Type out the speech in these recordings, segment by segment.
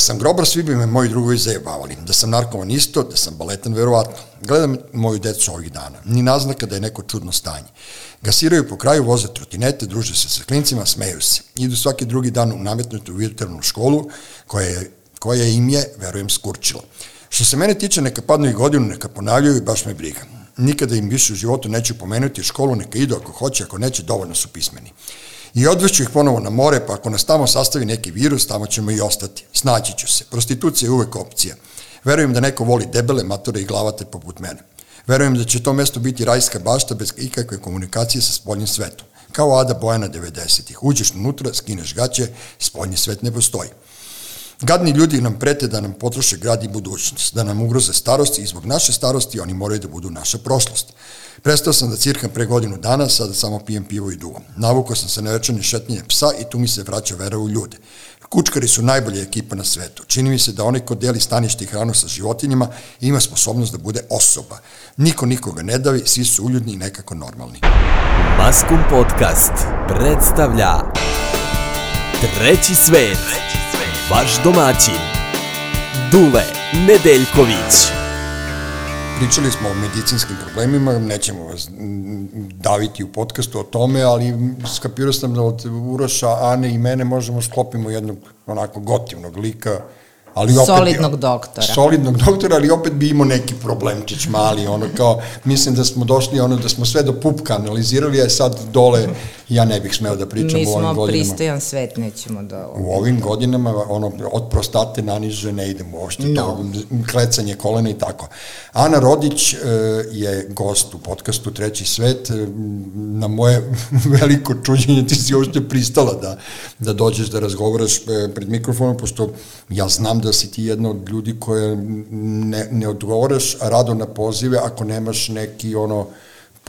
Da sam grobar, svi bi me moji drugovi zajebavali. Da sam narkoman isto, da sam baletan, verovatno. Gledam moju decu ovih dana. Ni naznaka da je neko čudno stanje. Gasiraju po kraju, voze trotinete, druže se sa klincima, smeju se. Idu svaki drugi dan u nametnutu virtualnu školu, koja, je, koja im je, verujem, skurčila. Što se mene tiče, neka padnu i godinu, neka ponavljaju i baš me briga. Nikada im više u životu neću pomenuti školu, neka idu ako hoće, ako neće, dovoljno su pismeni. I odveću ih ponovo na more, pa ako nas tamo sastavi neki virus, tamo ćemo i ostati. Snaći ću se. Prostitucija je uvek opcija. Verujem da neko voli debele, matore i glavate poput mene. Verujem da će to mesto biti rajska bašta bez ikakve komunikacije sa spoljnim svetom. Kao Ada Bojana 90-ih. Uđeš unutra, skineš gaće, spoljni svet ne postoji. Gadni ljudi nam prete da nam potroše grad i budućnost, da nam ugroze starosti i zbog naše starosti oni moraju da budu naša prošlost. Prestao sam da cirkam pre godinu dana, sada samo pijem pivo i dugo. Navukao sam se na večernje šetnje psa i tu mi se vraća vera u ljude. Kučkari su najbolja ekipa na svetu. Čini mi se da onaj ko deli stanište i hranu sa životinjima ima sposobnost da bude osoba. Niko nikoga ne davi, svi su uljudni i nekako normalni. Maskum Podcast predstavlja Treći svet, vaš domaćin, Dule Nedeljković. Pričali smo o medicinskim problemima, nećemo vas daviti u podcastu o tome, ali skapirao sam da od Uroša, Ane i mene možemo sklopimo jednog onako gotivnog lika, ali opet solidnog bi, doktora. Solidnog doktora, ali opet bi imao neki problemčić mali, ono kao, mislim da smo došli, ono da smo sve do pupka analizirali, a sad dole ja ne bih smeo da pričam Mi u ovim godinama. smo pristojan svet, nećemo da... U ovim godinama, ono, od prostate naniže ne idemo uopšte, no. to klecanje kolena i tako. Ana Rodić e, je gost u podcastu Treći svet, e, na moje veliko čuđenje ti si uopšte pristala da, da dođeš da razgovaraš e, pred mikrofonom, pošto ja znam da si ti jedna od ljudi koje ne, ne odgovaraš rado na pozive ako nemaš neki ono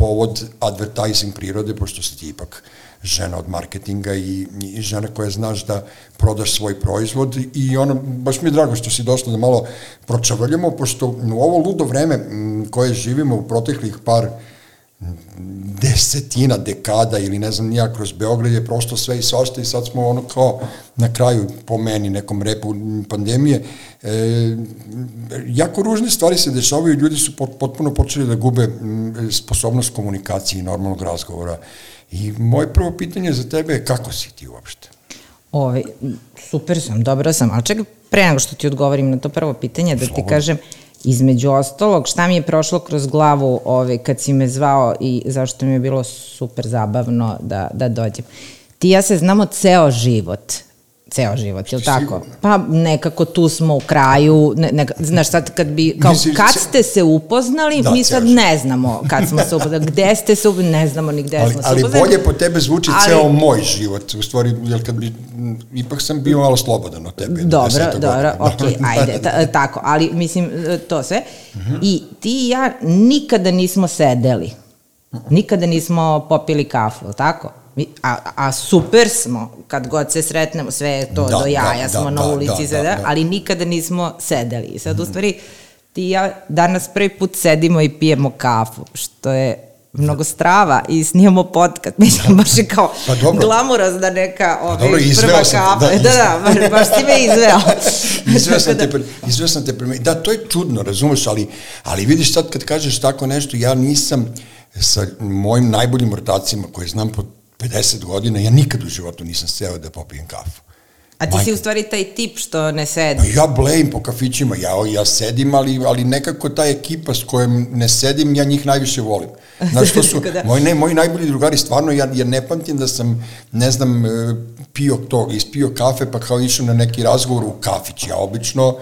povod advertising prirode, pošto si ti ipak žena od marketinga i, i žena koja znaš da prodaš svoj proizvod i ono, baš mi je drago što si došla da malo pročavrljamo, pošto u ovo ludo vreme koje živimo u proteklih par desetina dekada ili ne znam nija kroz Beograd je prosto sve i svašta i sad smo ono kao na kraju po meni nekom repu pandemije. E, jako ružne stvari se dešavaju ljudi su potpuno počeli da gube sposobnost komunikacije i normalnog razgovora. I moje prvo pitanje za tebe je kako si ti uopšte? Ove, super sam, dobro sam, ali čekaj, pre nego što ti odgovorim na to prvo pitanje, da ti kažem, Između ostalog, šta mi je prošlo kroz glavu ove, kad si me zvao i zašto mi je bilo super zabavno da, da dođem. Ti ja se znamo ceo život ceo život, je li tako? Sigurno. Pa nekako tu smo u kraju, ne, ne, znaš sad kad bi, kao kad ste se upoznali, da, mi sad ne znamo kad smo se upoznali, gde ste se upoznali, ne znamo ni gde ali, smo se ali upoznali. Ali bolje po tebe zvuči ali, ceo moj život, u stvari, jer kad bi, ipak sam bio malo slobodan od tebe. Dobro, dobro, okej, okay, ajde, ta, tako, ali mislim, to sve. Uh. -huh. I ti i ja nikada nismo sedeli, nikada nismo popili kafu, tako? A, a super smo, kad god se sretnemo, sve je to da, do jaja, da, smo da, na da, ulici, da, da, da, ali nikada nismo sedeli. I sad, mm. u stvari, ti ja danas prvi put sedimo i pijemo kafu, što je mnogo strava i snijemo podcast, mislim, baš je kao pa glamurazna neka ove, pa dobro, prva kafa. Da, da, da, baš, baš si me izveo. izveo sam te, izveo sam te prema, da, to je čudno, razumeš, ali, ali vidiš sad kad kažeš tako nešto, ja nisam sa mojim najboljim ortacima koje znam po 50 godina, ja nikad u životu nisam seo da popijem kafu. A ti Majka. si u stvari taj tip što ne sedi. Ja blejim po kafićima, ja, ja sedim, ali, ali nekako ta ekipa s kojom ne sedim, ja njih najviše volim. Znaš što su, da. moji, ne, moji najbolji drugari, stvarno, ja, ja ne pamtim da sam, ne znam, e, pio to, ispio kafe, pa kao išao na neki razgovor u kafić. Ja obično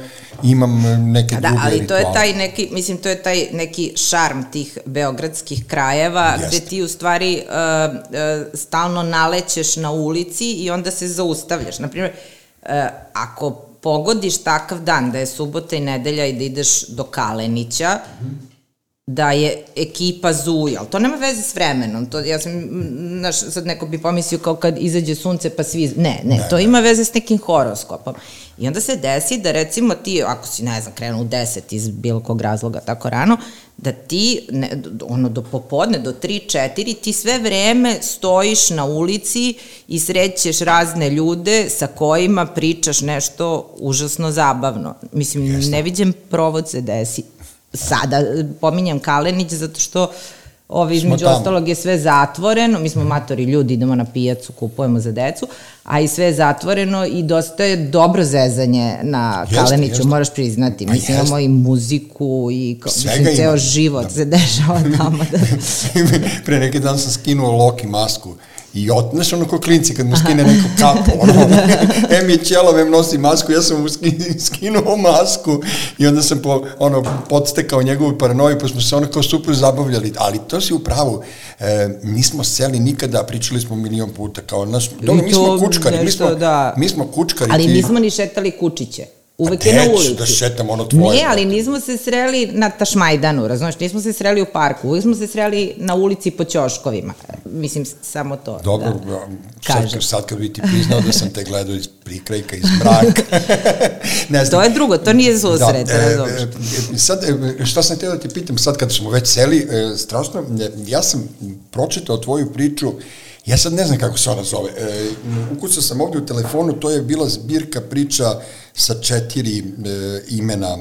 imam e, neke da, druge ali to je taj neki, mislim, to je taj neki šarm tih beogradskih krajeva, Jeste. gde ti u stvari uh, uh, stalno nalećeš na ulici i onda se zaustavljaš. Naprimjer, uh, ako pogodiš takav dan da je subota i nedelja i da ideš do Kalenića, mm -hmm da je ekipa zuja, ali to nema veze s vremenom. To, ja sam, znaš, sad neko bi pomislio kao kad izađe sunce pa svi... Ne, ne, to ima veze s nekim horoskopom. I onda se desi da recimo ti, ako si, ne znam, krenuo u 10 iz bilo kog razloga tako rano, da ti, ne, ono, do popodne, do 3-4, ti sve vreme stojiš na ulici i srećeš razne ljude sa kojima pričaš nešto užasno zabavno. Mislim, Jeste. ne vidim provod se desi. Sada pominjem Kalenić zato što Ovi, između tamo. ostalog je sve zatvoreno, mi smo matori ljudi, idemo na pijacu, kupujemo za decu, a i sve je zatvoreno i dosta je dobro zezanje na Jeste, Kaleniću, jeste. moraš priznati. Pa Mislim, imamo i muziku i kao, Svega mislim, ceo ima. život Da. se dešava tamo. Da. Pre neki dan sam skinuo Loki masku i ot, znaš ono ko klinci kad mu skine neku kapu, ono, em je ćelov, em nosi masku, ja sam mu ski- skinuo masku i onda sam po, ono, podstekao njegovu paranoju, pa smo se ono kao super zabavljali, ali to si u pravu, e, nismo seli nikada, pričali smo milion puta, kao naš, dobro, mi smo kučkari, mi nešto, smo, da. mi smo kučkari, Ali ti- nismo ni šetali kučiće. Uvek je na ulici. da šetam ono tvoje, Ne, ali nismo se sreli na Tašmajdanu, razumeš, nismo se sreli u parku, uvek smo se sreli na ulici po ćoškovima. Mislim, samo to. Dobro, da. sad, kad, sad kad bi ti priznao da sam te gledao iz prikrajka, iz mraka. ne znam. To je drugo, to nije susret, Da, e, razumeš. e, sad, e, šta sam htio da ti pitam, sad kad smo već seli, e, strašno, e, ja sam pročitao tvoju priču, ja sad ne znam kako se ona zove, e, ukucao sam ovdje u telefonu, to je bila zbirka priča sa četiri e, imena,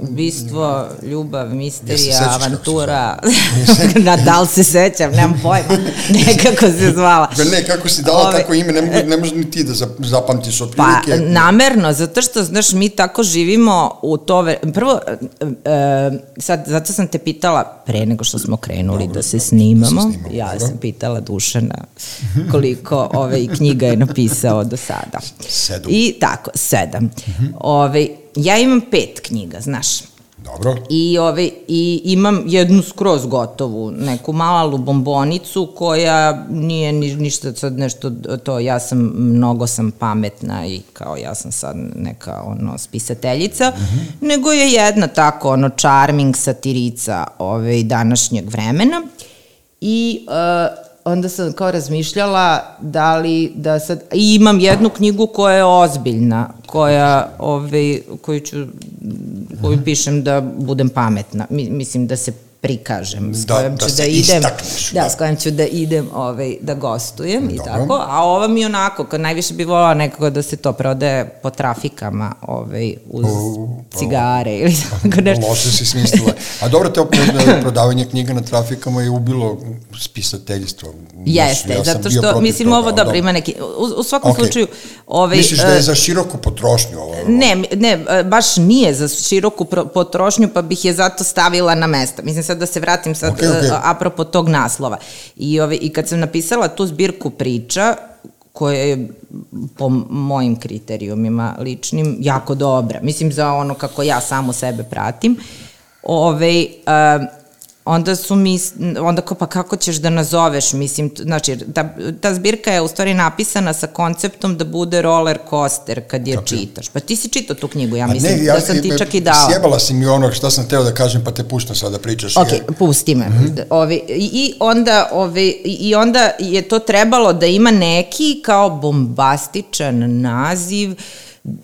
Ubistvo, ljubav, misterija, avantura. Na da li se sećam, nemam pojma. Nekako se zvala. Pa ne, kako si dala Ove, tako ime, ne, mogu- ne možeš ni ti da zap- zapamtiš od Pa, prilike. namerno, zato što, znaš, mi tako živimo u to... Ve... Prvo, e, e, sad, zato sam te pitala, pre nego što smo krenuli da se snimamo, da se snimamo, ja sam pitala Dušana koliko ove, knjiga je napisao do sada. Sedam. I tako, sedam. Ove, ja imam pet knjiga, znaš. Dobro. I, ove, I imam jednu skroz gotovu, neku malu bombonicu koja nije ni, ništa sad nešto to, ja sam, mnogo sam pametna i kao ja sam sad neka ono spisateljica, mm -hmm. nego je jedna tako ono charming satirica ove, današnjeg vremena i uh, onda sam kao razmišljala da li da sad i imam jednu knjigu koja je ozbiljna koja ovaj koju ću koju pišem da budem pametna. Mi, mislim da se prikažem s Da, kojom da ću da idem istakneš, da, da. s kojom ću da idem ovaj da gostujem i Dobro. tako a ova mi onako kad najviše bi volala nekako da se to prodaje po trafikama ovaj uz pa- cigare ili tako nešto Loše si smislila. A dobro, pro- prodavanje knjiga na trafikama je ubilo spisateljstvo. Jeste, Ja zato što, mislim, toga, ovo ali dobro, ima neki, u, u svakom Okej. slučaju, ovaj, Misliš da je e, za široku potrošnju ovo? Ne, ne, e, baš nije za široku potrošnju, pa bih je zato stavila na mesta. Mislim sad da se vratim sad okej. e, apropo tog naslova. I, ove, I kad sam napisala tu zbirku priča, koja je po mojim kriterijumima ličnim jako dobra. Mislim za ono kako ja samo sebe pratim. Ove, e, onda su mi, onda kao pa kako ćeš da nazoveš, mislim, znači ta, ta zbirka je u stvari napisana sa konceptom da bude roller coaster kad je čitaš. Pa ti si čitao tu knjigu, ja A mislim da sam ti čak i dala. Sjebala si mi ono što sam teo da kažem, pa te puštam sad da pričaš. Ok, jer- pusti me. Mhm. D- Ovi, i, onda, ovi, i onda je to trebalo da ima neki kao bombastičan naziv,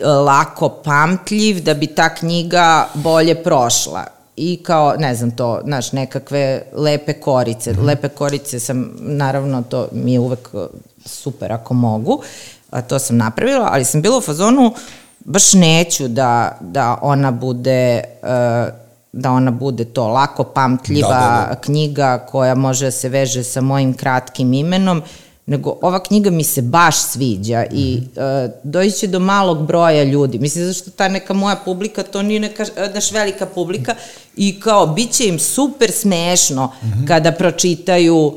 lako pamtljiv, da bi ta knjiga bolje prošla. I kao, ne znam to, znaš, nekakve lepe korice. Mhm. Lepe korice sam, naravno, to mi je uvek uh, super ako mogu, a to sam napravila, ali sam bila u fazonu, baš neću da, da ona bude uh, da ona bude to lako pamtljiva Da, da, da. knjiga koja može da se veže sa mojim kratkim imenom, nego ova knjiga mi se baš sviđa i uh, doći će do malog broja ljudi. Mislim, zašto ta neka moja publika, to nije neka e, naš velika publika i kao, bit će im super smešno Mhm. kada pročitaju uh,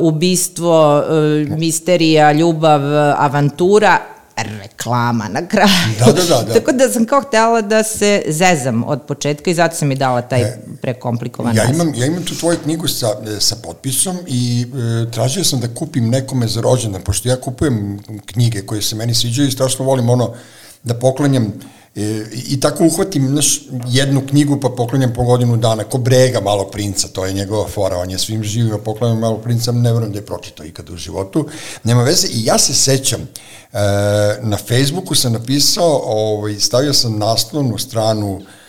ubistvo, uh, misterija, ljubav, avantura, reklama na kraju. Da, da, da, da. Tako da sam kao htela da se zezam od početka i zato sam mi dala taj E, prekomplikovan Ja naziv. imam, ja imam tu tvoju knjigu sa, e, sa potpisom i e, tražio sam da kupim nekome za rođendan, pošto ja kupujem knjige koje se meni sviđaju i strašno volim ono da poklanjam E, I tako uhvatim znaš, jednu knjigu pa poklanjam po godinu dana, ko Brega malo princa, to je njegova fora, on je svim živima poklanjam malo princa, ne vrem da je pročitao ikada u životu, nema veze. I ja se sećam, e, na Facebooku sam napisao, ovaj, stavio sam naslovnu stranu e,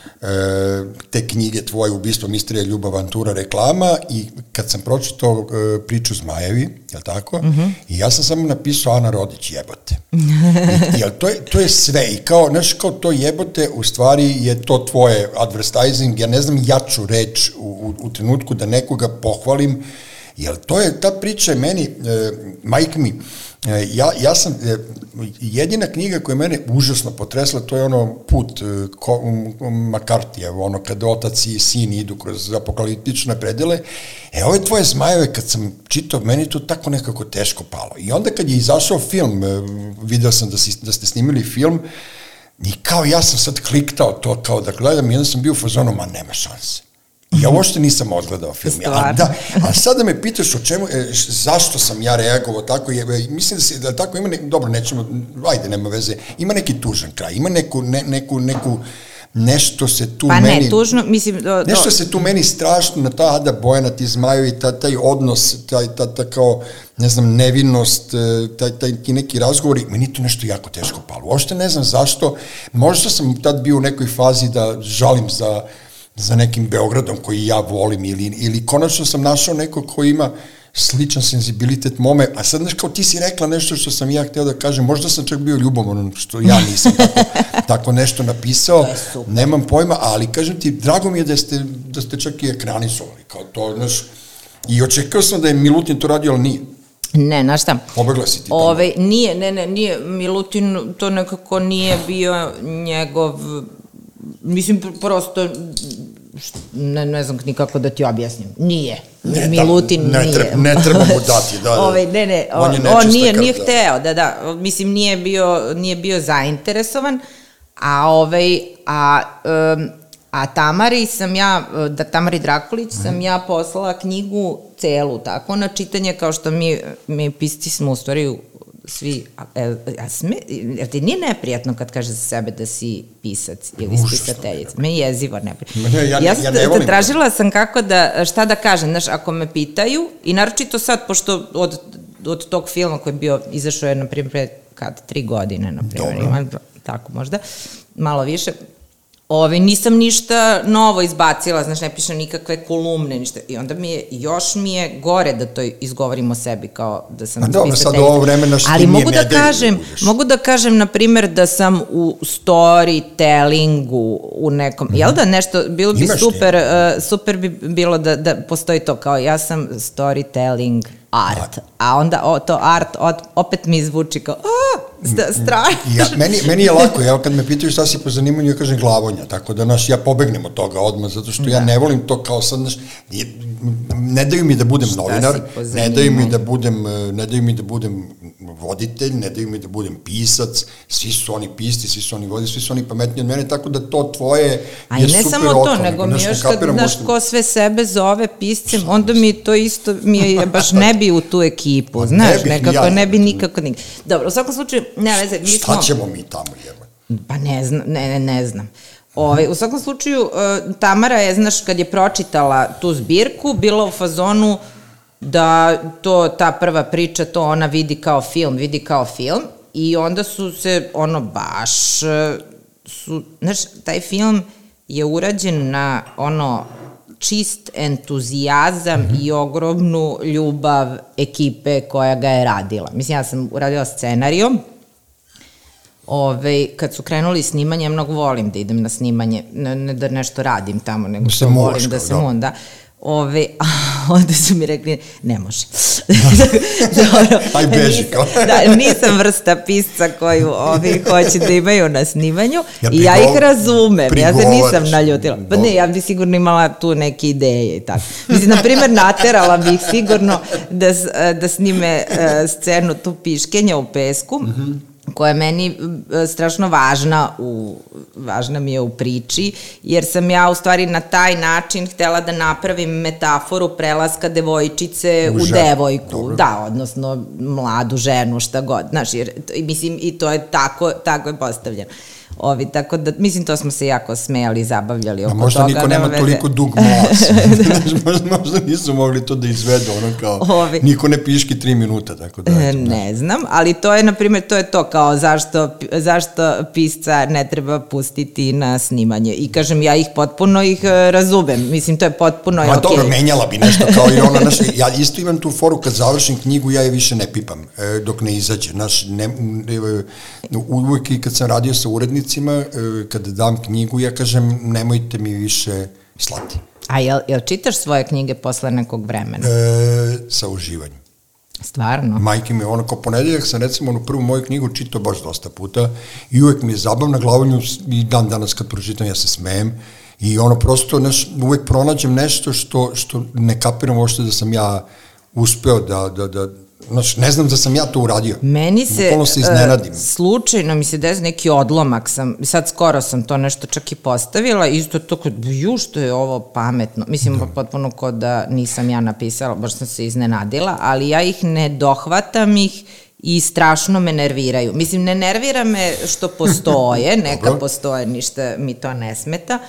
te knjige tvoje Ubistvo, misterija, ljubav, avantura, reklama i kad sam pročitao e, priču Zmajevi, je tako? Mm -hmm. I ja sam samo napisao Ana Rodić, jebote. I, jel, to, je, to je sve i kao, znaš, kao to jebote, u stvari je to tvoje advertising, ja ne znam jaču reč u, u, u trenutku da nekoga pohvalim, Jel to je, ta priča je meni, e, majk mi, e, ja, ja sam, e, jedina knjiga koja je mene užasno potresla, to je ono put e, ko, Makartija, ono kada otac i sin idu kroz apokaliptične predele, e ove tvoje zmajeve kad sam čitao, meni to tako nekako teško palo. I onda kad je izašao film, e, video sam da, si, da ste snimili film, i kao ja sam sad kliktao to kao da gledam i onda sam bio u fazonu, ma nema šanse Ja uopšte nisam odgledao film. A, da, a sada me pitaš o čemu, e, zašto sam ja reagovao tako, je, e, mislim da se, da tako ima, ne, dobro, nećemo, ajde, nema veze, ima neki tužan kraj, ima neku, ne, neku, neku, nešto se tu pa meni... Pa ne, tužno, mislim... Do, do... Nešto se tu meni strašno na ta Ada Bojana, ti zmajovi, ta, taj odnos, taj, ta, ta kao, ne znam, nevinnost, e, taj, taj, ti neki razgovori, meni to nešto jako teško palo. Uopšte ne znam zašto, možda sam tad bio u nekoj fazi da žalim za za nekim Beogradom koji ja volim ili, ili konačno sam našao neko ko ima sličan senzibilitet mome, a sad znaš kao ti si rekla nešto što sam ja hteo da kažem, možda sam čak bio ljubomoran, što ja nisam tako, tako nešto napisao, nemam pojma, ali kažem ti, drago mi je da ste, da ste čak i ekranizovali, kao to, znaš, i očekao sam da je Milutin to radio, ali nije. Ne, znaš šta? Pobegla si ti tamo. Ove, nije, ne, ne, nije, Milutin to nekako nije bio njegov mislim, prosto, ne, ne znam nikako da ti objasnim. Nije. Ne, Milutin da, ne, nije. Treba, ne treba mu dati, da, da. Ove, ne, ne, on, on, on nije, nije da. hteo, da, da, mislim, nije bio, nije bio zainteresovan, a ovaj, a, um, a Tamari sam ja, da Tamari Drakulić, sam mhm. ja poslala knjigu celu, tako, na čitanje, kao što mi, mi pisci smo u stvari svi, a, a, a sme, jer ti nije neprijatno kad kaže za sebe da si pisac ili spisateljica. Me je jezivo neprijatno. Ne, ja, ja, ja ne volim. Tražila sam kako da, šta da kažem, znaš, ako me pitaju, i naročito sad, pošto od, od tog filma koji je bio, izašao je, na primjer, kad, tri godine, na primjer, ima, tako možda, malo više, Ove, nisam ništa novo izbacila, znaš, ne pišem nikakve kolumne, ništa. I onda mi je, još mi je gore da to izgovorim o sebi, kao da sam... A dobro, sad u ovo vreme naš Ali mogu da kažem, da mogu da kažem, na primer, da sam u storytellingu, u nekom, mm -hmm. jel da nešto, bilo bi Imaš super, uh, super bi bilo da, da postoji to, kao ja sam storytelling art. A onda o, to art od, opet mi zvuči kao, a, strašno. Ja, meni, meni je lako, ja kad me pitaju šta si po zanimanju, ja kažem glavonja, tako da naš, ja pobegnem od toga odmah, zato što da. ja ne volim to kao sad, naš, ne daju mi da budem šta novinar, ne daju mi da budem, ne daju mi da budem voditelj, ne daju mi da budem pisac, svi su oni pisti, svi su oni voditelji, svi su oni pametni od mene, tako da to tvoje A je ne super samo to, nego mi još kad, znaš, ko sve sebe zove piscem, onda mi to isto, mi je baš ne bi u tu ekipu, znaš, ne nekako ja, ne bi nikako nikako. Dobro, u svakom slučaju, ne veze, mi smo... Šta ćemo mi tamo, jeba? Pa ne znam, ne, ne, ne znam. Ove, ovaj, u svakom slučaju, uh, Tamara je, znaš, kad je pročitala tu zbirku, bila u fazonu da to, ta prva priča, to ona vidi kao film, vidi kao film i onda su se, ono, baš, uh, su, znaš, taj film je urađen na, ono, čist entuzijazam mm -hmm. i ogromnu ljubav ekipe koja ga je radila. Mislim, ja sam uradila scenarijom, Ove, kad su krenuli snimanje, ja mnogo volim da idem na snimanje, ne, ne da nešto radim tamo, nego što volim da se da. onda. Ove, a onda su mi rekli, ne može. Dobro, Aj beži kao. da, nisam vrsta pisca koju ovi hoće da imaju na snimanju ja i ja ih razumem, ja se nisam naljutila. Pa ne, ja bi sigurno imala tu neke ideje i tako. Mislim, na primjer, naterala bih sigurno da, da snime uh, scenu tu piškenja u pesku, mm -hmm koja je meni strašno važna u, važna mi je u priči, jer sam ja u stvari na taj način htela da napravim metaforu prelaska devojčice u, u devojku, Dobro. da, odnosno mladu ženu, šta god, znaš, jer, mislim, i to je tako, tako je postavljeno. Ovi, tako da, mislim, to smo se jako smejali, zabavljali oko A možda toga. niko nema veze. toliko dug. Znaš, možda, možda nisu mogli to da izvedu, ono kao, Ovi. niko ne piški tri minuta, tako da. E, eto, da. Ne znam, ali to je, na primjer, to je to kao zašto, zašto pisca ne treba pustiti na snimanje. I kažem, ja ih potpuno ih e, razumem. Mislim, to je potpuno Ma okej. dobro, menjala bi nešto kao i ona, znaš, ja isto imam tu foru kad završim knjigu, ja je više ne pipam e, dok ne izađe, znaš, ne, ne, uvijek i kad sam radio sa urednicima, e, kad dam knjigu, ja kažem, nemojte mi više slati. A jel, jel čitaš svoje knjige posle nekog vremena? E, sa uživanjem. Stvarno? Majke mi, ono, kao ponedeljak sam recimo onu prvu moju knjigu čitao baš dosta puta i uvek mi je zabavna glavanju i dan danas kad pročitam ja se smejem i ono prosto neš, uvek pronađem nešto što, što ne kapiram uopšte da sam ja uspeo da, da, da Znaš, ne znam da sam ja to uradio. Meni se, Bukvalno se iznenadim. e, slučajno mi se desi neki odlomak sam, sad skoro sam to nešto čak i postavila, isto to kod, ju što je ovo pametno, mislim da. potpuno kod da nisam ja napisala, baš sam se iznenadila, ali ja ih ne dohvatam ih i strašno me nerviraju. Mislim, ne nervira me što postoje, neka Dobro. postoje, ništa mi to ne smeta,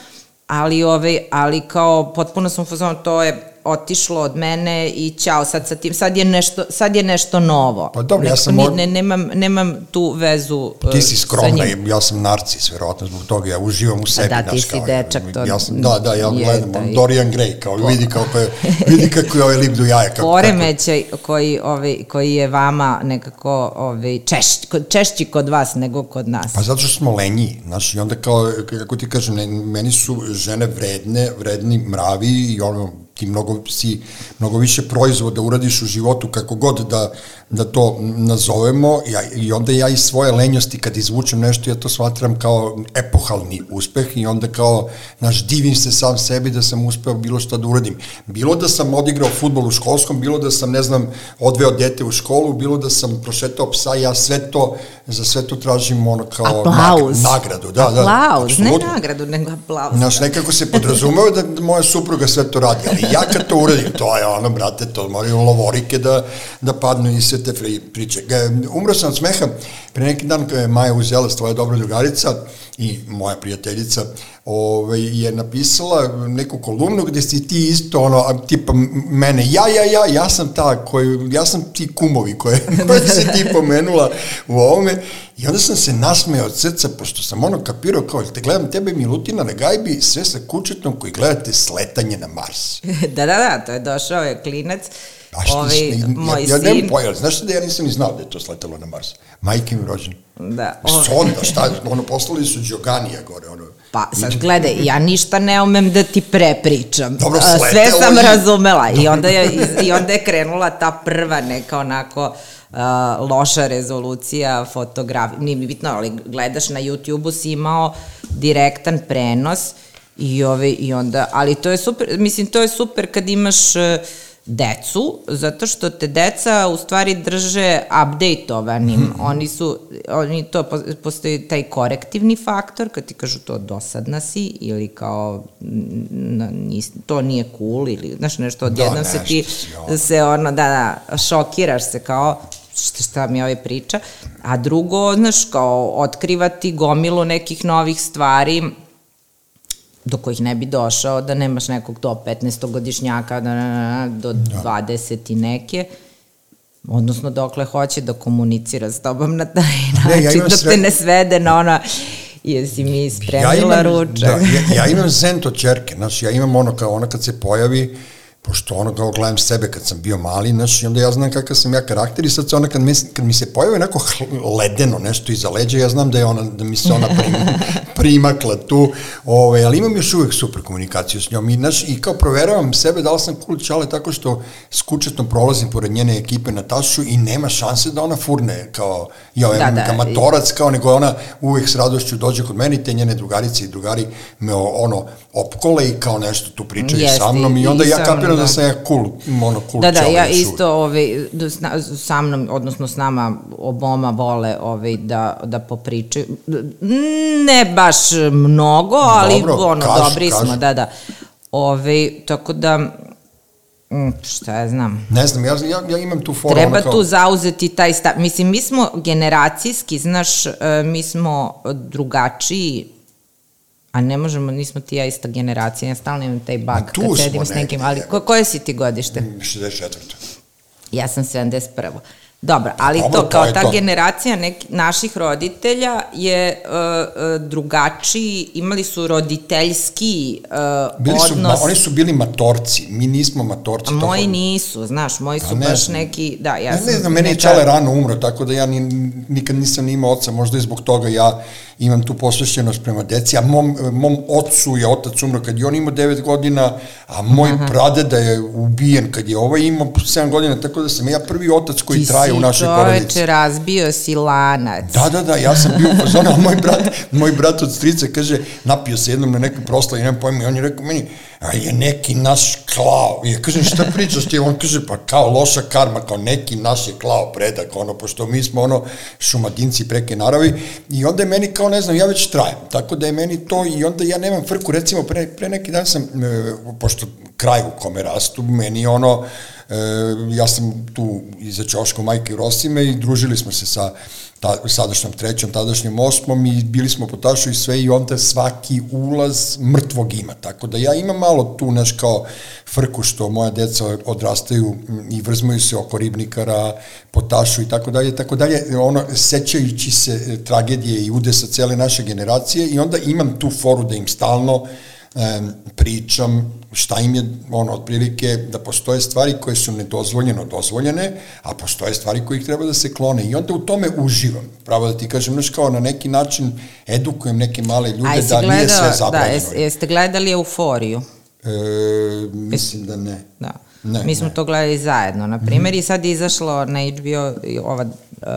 ali, ovaj, ali kao potpuno sam u fazonu, to je otišlo od mene i ćao, sad sa tim, sad je nešto, sad je nešto novo. Pa dobro, ja sam od- ne, nemam, nemam tu vezu Ti e, si sa skromna, ja sam narcis, verovatno zbog toga, ja uživam u sebi. da, ti si kao, dečak, to ja sam, da, da, ja je gledam, taj- on Dorian Gray, kao vidi kako je, vidi kako je ovaj lip do jaja. Kako, poremećaj koji, ovaj, koji je vama nekako ovaj, češ, kod- češći kod vas nego kod nas. Pa zato što smo lenji, znaš, i onda kao, kako ti kažem, ne, meni su žene vredne, vredni mravi i ono, ti mnogo, si, mnogo više proizvoda uradiš u životu, kako god da, da to nazovemo, ja, i onda ja iz svoje lenjosti, kad izvučem nešto, ja to shvatram kao epohalni uspeh i onda kao, znaš, divim se sam sebi da sam uspeo bilo šta da uradim. Bilo da sam odigrao futbol u školskom, bilo da sam, ne znam, odveo dete u školu, bilo da sam prošetao psa, ja sve to, za sve to tražim ono kao Aplauz. nag- nagradu. Da, da, aplauz, ne nagradu, nego aplauz. Znaš, nekako se podrazumeva da moja supruga sve to radi, ali ja kad to uradim, to je ono, brate, to moraju lovorike da, da padnu i sve te priče. E, Umro sam od smeha, pre neki dan kada je Maja uzela tvoja dobra drugarica i moja prijateljica, ove, je napisala neku kolumnu gde si ti isto ono, tipa mene, ja, ja, ja, ja sam ta koju, ja sam ti kumovi koje, koje si ti pomenula u ovome i onda sam se nasmejao od srca, pošto sam ono kapirao kao, te gledam tebe Milutina na gajbi, sve sa kučetom koji gledate sletanje na Mars. da, da, da, to je došao je klinac, A šta, ovaj, ja, moj ja, ja nemam pojel, znaš da ja nisam ni znao da je to sletalo na Mars. Majke mi rođeni. da, ovaj, Sonda, šta, ono, poslali su Đoganija gore, ono. Pa sad gledaj, ja ništa ne umem da ti prepričam. Dobro, Sve sam razumela i onda je, i onda je krenula ta prva neka onako uh, loša rezolucija fotografija. Nije mi bitno, ali gledaš na YouTube-u si imao direktan prenos i, ove, i onda, ali to je super, mislim to je super kad imaš uh, decu, zato što te deca u stvari drže updateovanim. Mhm. Oni su, oni to, pos- postoji taj korektivni faktor, kad ti kažu to dosadna si, ili kao nis, to nije cool, ili znaš nešto, odjednom se ti se ono, da, da, šokiraš se kao, šta, šta mi ovaj priča, a drugo, znaš, kao otkrivati gomilu nekih novih stvari, do kojih ne bi došao da nemaš nekog do 15-godišnjaka da, da, da, do 20 i neke, odnosno dokle hoće da komunicira s tobom na taj Ne, ja način, imam dok sve- te ne svede na ona jesi mi spremila ručak. Da, ja, ja imam zent od čerke, znaš, ja imam ono kao ona kad se pojavi, pošto ono kao gledam sebe kad sam bio mali, znaš, i onda ja znam kakav sam ja karakter i sad se ona kad mi, kad mi se pojavi neko ledeno nešto iza leđa, ja znam da je ona, da mi se ona prim, primakla tu, ove, ali imam još uvek super komunikaciju s njom i, znaš, i kao proveravam sebe da li sam cool čale tako što skučetno prolazim pored njene ekipe na tašu i nema šanse da ona furne kao, ja, Da, da, motorac, kao nego ona uvek s radošću dođe kod mene i te njene drugarice i drugari me ono opkole i kao nešto tu pričaju Jeste, sa mnom i onda i ja kapiram da. da. sam ja cool, ono cool Da, da, ja isto ovaj, da sna, sa mnom, odnosno s nama oboma vole ovaj, da, da popričaju. Ne baš mnogo, ali Dobro, ono, kažu, dobri kažu. smo, da, da. Ove, tako da, Mm, šta ja znam. Ne znam, ja, ja, ja imam tu foru. Treba kao, tu zauzeti taj stav. Mislim, mi smo generacijski, znaš, e, mi smo drugačiji, a ne možemo, nismo ti ja ista generacija, ja stalno imam taj Ma bug tu kad sedim s nekim, ali ko, koje si ti godište? 64. Ja sam 71. Dobro, ali Dobro, to to kao je ta to. generacija nek, naših roditelja je uh, drugačiji, imali su roditeljski uh, Bili su, ma, odnos. oni su bili matorci, mi nismo matorci. A moji nisu, znaš, moji su ne baš znam. neki, da, ja Ja sam... ne znam, meni je Čale rano umro, tako da ja ni, nikad nisam ni imao oca, možda i zbog toga ja imam tu posvećenost prema deci, a mom, mom ocu je otac umro kad je on imao 9 godina, a moj Mhm. pradeda je ubijen kad je ovaj imao 7 godina, tako da sam ja prvi otac koji Ti traje u našoj si porodici. čoveče razbio si lanac. Da, da, da, ja sam bio u fazonu, a moj brat, moj brat od strica kaže, napio se jednom na nekoj proslavi, nemam pojma, i on je rekao meni, a je neki naš klao. I ja kažem, šta pričaš ti? On kaže, pa kao loša karma, kao neki naš je klao predak, ono, pošto mi smo ono šumadinci preke naravi. I onda je meni kao, ne znam, ja već trajem. Tako da je meni to, i onda ja nemam frku, recimo, pre, pre neki dan sam, e, pošto kraj u kome rastu, meni ono, e, ja sam tu iza Ćoško majke Rosime i družili smo se sa ta, sadašnjom trećom, tadašnjom osmom i bili smo po tašu i sve i onda svaki ulaz mrtvog ima. Tako da ja imam malo tu neš kao frku što moja deca odrastaju i vrzmaju se oko ribnikara, po tašu i tako dalje, tako dalje, ono, sećajući se e, tragedije i udesa cele naše generacije i onda imam tu foru da im stalno pričam šta im je, ono, otprilike, da postoje stvari koje su nedozvoljeno dozvoljene, a postoje stvari koje ih treba da se klone. I onda u tome uživam. Pravo da ti kažem, znaš, kao na neki način edukujem neke male ljude da nije sve gledao, da, zabranjeno. jes, jeste gledali Euforiju? E, mislim da ne. Da. Ne, Mi smo ne. to gledali zajedno, na primjer, i sad je izašlo na HBO ova uh,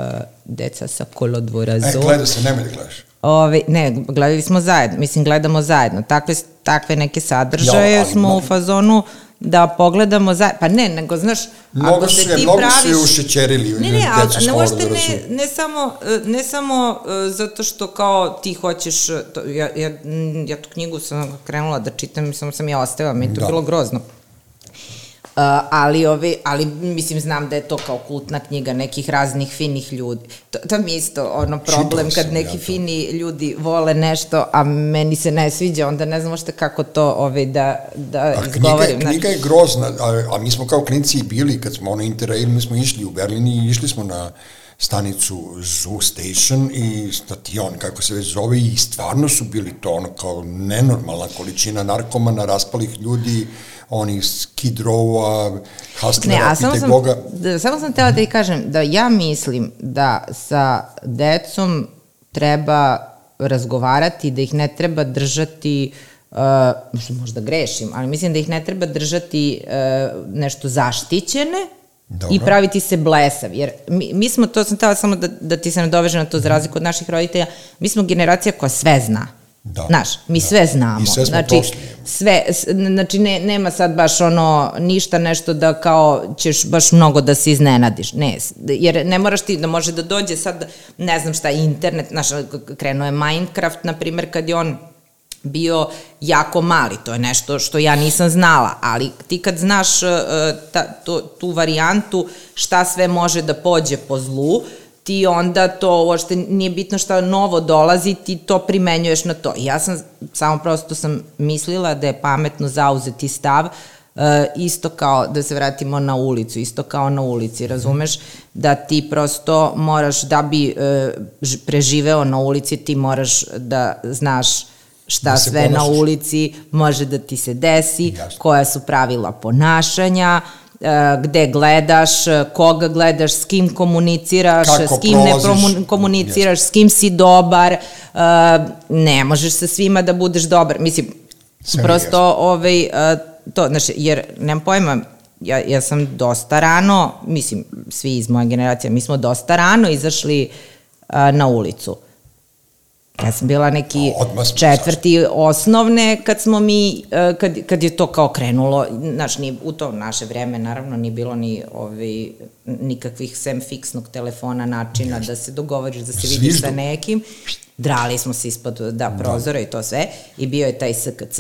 deca sa kolodvora E, Zoo. gleda se, nemoj da gledaš. Ove, ne, gledali smo zajedno, mislim, gledamo zajedno. Takve, takve neke sadržaje Ja, smo mo- u fazonu da pogledamo zajedno. Pa ne, nego, znaš, Mnogo ako se ti mnogo praviš... je ušećerili, Ne, ne, ali ne, uopšte ne, ne samo, ne samo e, zato što kao ti hoćeš, e, to, ja, ja, ja tu knjigu sam krenula da čitam samo sam je ostavila, meni je to Da. bilo grozno. Uh, ali, ove, ali mislim znam da je to kao kultna knjiga nekih raznih finih ljudi. To, to mi je isto ono problem kad neki ja fini ljudi vole nešto, a meni se ne sviđa, onda ne znam uopšte kako to ove, da, da A knjiga, izgovorim. je- knjiga je grozna, a, a mi smo kao klinci bili, kad smo ono Interrail, mi smo išli u Berlin i išli smo na stanicu Zoo Station i station, kako se već zove, i stvarno su bili to ono kao nenormalna količina narkomana, raspalih ljudi, onih Skid Row-a, Ne, Hustlera, samo pitaj sam, Boga. da, samo sam htela da ti kažem da ja mislim da sa decom treba razgovarati, da ih ne treba držati Uh, možda grešim, ali mislim da ih ne treba držati uh, nešto zaštićene Dobro. i praviti se blesav, jer mi, mi smo, to sam htela samo da, da ti se nadoveže na to za razliku od naših roditelja, mi smo generacija koja sve zna. Da, Znaš, mi da. sve znamo. I sve smo znači, prošli. sve, znači ne, nema sad baš ono ništa nešto da kao ćeš baš mnogo da se iznenadiš. Ne, jer ne moraš ti da može da dođe sad, ne znam šta, internet, znaš, krenuo je Minecraft, na primjer, kad je on bio jako mali, to je nešto što ja nisam znala, ali ti kad znaš uh, ta, to, tu varijantu šta sve može da pođe po zlu, ti onda to uopšte nije bitno šta novo dolazi, ti to primenjuješ na to. Ja sam, samo prosto sam mislila da je pametno zauzeti stav, uh, isto kao, da se vratimo na ulicu, isto kao na ulici, razumeš? Da ti prosto moraš, da bi preživeo na ulici, ti moraš da znaš šta Da sve na ponašaš. ulici može da ti se desi, Jasno. koja su pravila ponašanja, e, gde gledaš, e, koga gledaš, s kim komuniciraš, Kako s kim ne prolaziš. promu- komuniciraš, s kim si dobar, e, ne možeš sa svima da budeš dobar. Mislim, Sve prosto ovaj, to, znači, jer nemam pojma, ja, ja sam dosta rano, mislim, svi iz moje generacije, mi smo dosta rano izašli na ulicu. Ja sam bila neki četvrti osnovne kad smo mi, e, kad, kad je to kao krenulo, znaš, ni, u to naše vreme naravno nije bilo ni ovaj, nikakvih sem fiksnog telefona načina da se dogovoriš da se vidiš Sviždu. sa nekim. Drali smo se ispod da, prozora i to sve i bio je taj SKC.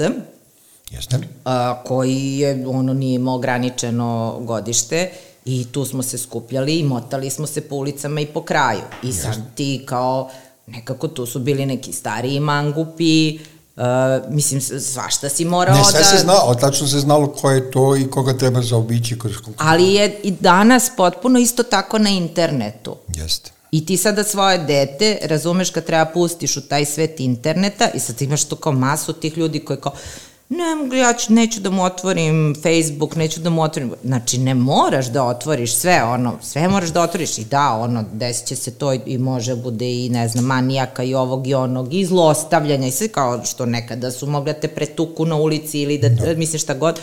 Jeste a, koji je, ono, nije imao ograničeno godište i tu smo se skupljali i motali smo se po ulicama i po kraju. I sad ti kao, nekako tu su bili neki stariji mangupi, Uh, mislim, svašta si morao Ne, sve da... se znalo, tačno se znalo ko je to i koga treba zaobići. Kroz... Ali je i danas potpuno isto tako na internetu. Jeste. I ti sada svoje dete, razumeš kad treba pustiš u taj svet interneta i sad imaš tu kao masu tih ljudi koji kao ne ja ću, neću da mu otvorim Facebook, neću da mu otvorim, znači ne moraš da otvoriš sve, ono, sve moraš da otvoriš i da, ono, desit će se to i, i može bude i, ne znam, manijaka i ovog i onog, i zlostavljanja i sve kao što nekada su mogli da te pretuku na ulici ili da, da. mislim šta god,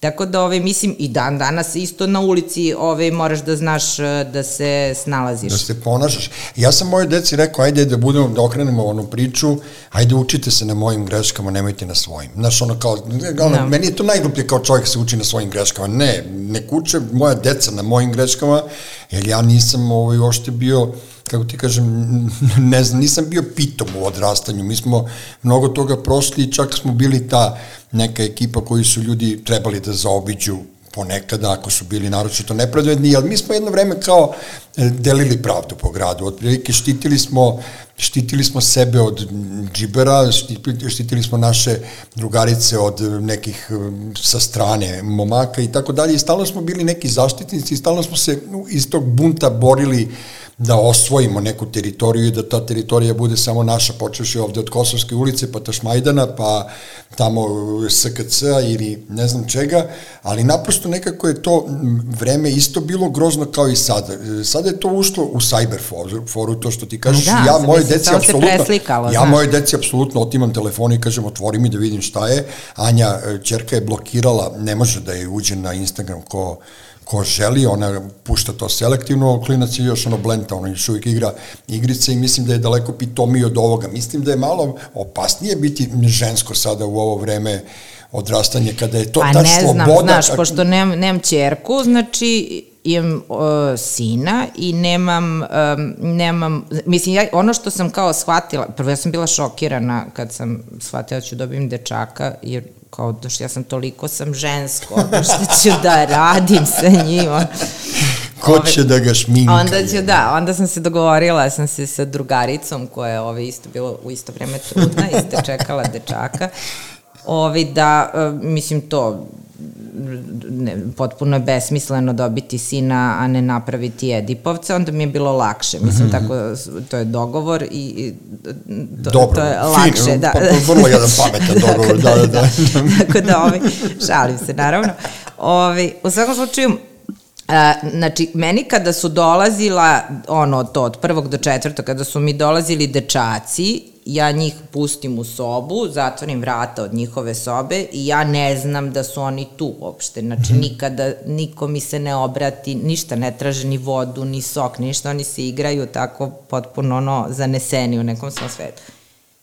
Tako da, ove, mislim, i dan danas isto na ulici ove, moraš da znaš e, da se snalaziš. Da se ponašaš. Ja sam moje deci rekao, ajde da budemo, da okrenemo onu priču, ajde učite se na mojim greškama, nemojte na svojim. Znaš, ono kao, ono, Da. meni je to najgluplje kao čovjek se uči na svojim greškama. Ne, ne uče moja deca na mojim greškama, jer ja nisam ovaj, uopšte bio kako ti kažem, ne znam, nisam bio pitom u odrastanju. Mi smo mnogo toga prošli čak smo bili ta neka ekipa koji su ljudi trebali da zaobiđu ponekada ako su bili naročito nepravedni, ali mi smo jedno vreme kao e, delili pravdu po gradu, otprilike štitili smo štitili smo sebe od džibera, štitili, štitili smo naše drugarice od nekih um, sa strane momaka i tako dalje i stalno smo bili neki zaštitnici i stalno smo se iz tog bunta borili da osvojimo neku teritoriju i da ta teritorija bude samo naša, počeši ovde od Kosovske ulice, pa Tašmajdana, pa tamo SKC ili ne znam čega, ali naprosto nekako je to vreme isto bilo grozno kao i sada. Sada je to ušlo u cyber foru, foru to što ti kažeš, Da, ja moje deci apsolutno, ja moje deci apsolutno otimam telefon i kažem otvori mi da vidim šta je. Anja, e, čerka je blokirala, ne može da je uđe na Instagram ko ko želi, ona pušta to selektivno, klinac je još ono blenta, ono još uvijek igra igrice i mislim da je daleko pitomiji od ovoga. Mislim da je malo opasnije biti žensko sada u ovo vreme odrastanje, kada je to Pa ta ne sloboda. znam, znaš, pošto nemam, nemam čerku, znači imam uh, sina i nemam, um, nemam, mislim, ja, ono što sam kao shvatila, prvo ja sam bila šokirana kad sam shvatila da ću dobijem dečaka, jer kao da što ja sam toliko sam žensko, da ću da radim sa njima. Ko će da ga šminka? Onda ću, da, onda sam se dogovorila sam se sa drugaricom koja je ove, isto bila u isto vreme trudna, isto čekala dečaka. Ovi da, e, mislim to, ne, potpuno je besmisleno dobiti sina, a ne napraviti Edipovca, onda mi je bilo lakše. Mislim, tako, to je dogovor i, to, Dobro, to je fin, lakše. da. pa- pa vrlo jedan pametan dogovor, da, da, da. Tako da, ovi, šalim se, naravno. Ovi, u svakom slučaju, A, znači, meni kada su dolazila, ono, to, od prvog do četvrtog, kada su mi dolazili dečaci, ja njih pustim u sobu, zatvorim vrata od njihove sobe i ja ne znam da su oni tu uopšte. Znači, nikada, niko mi se ne obrati, ništa ne traže, ni vodu, ni sok, ništa, oni se igraju tako potpuno, ono, zaneseni u nekom svom svetu.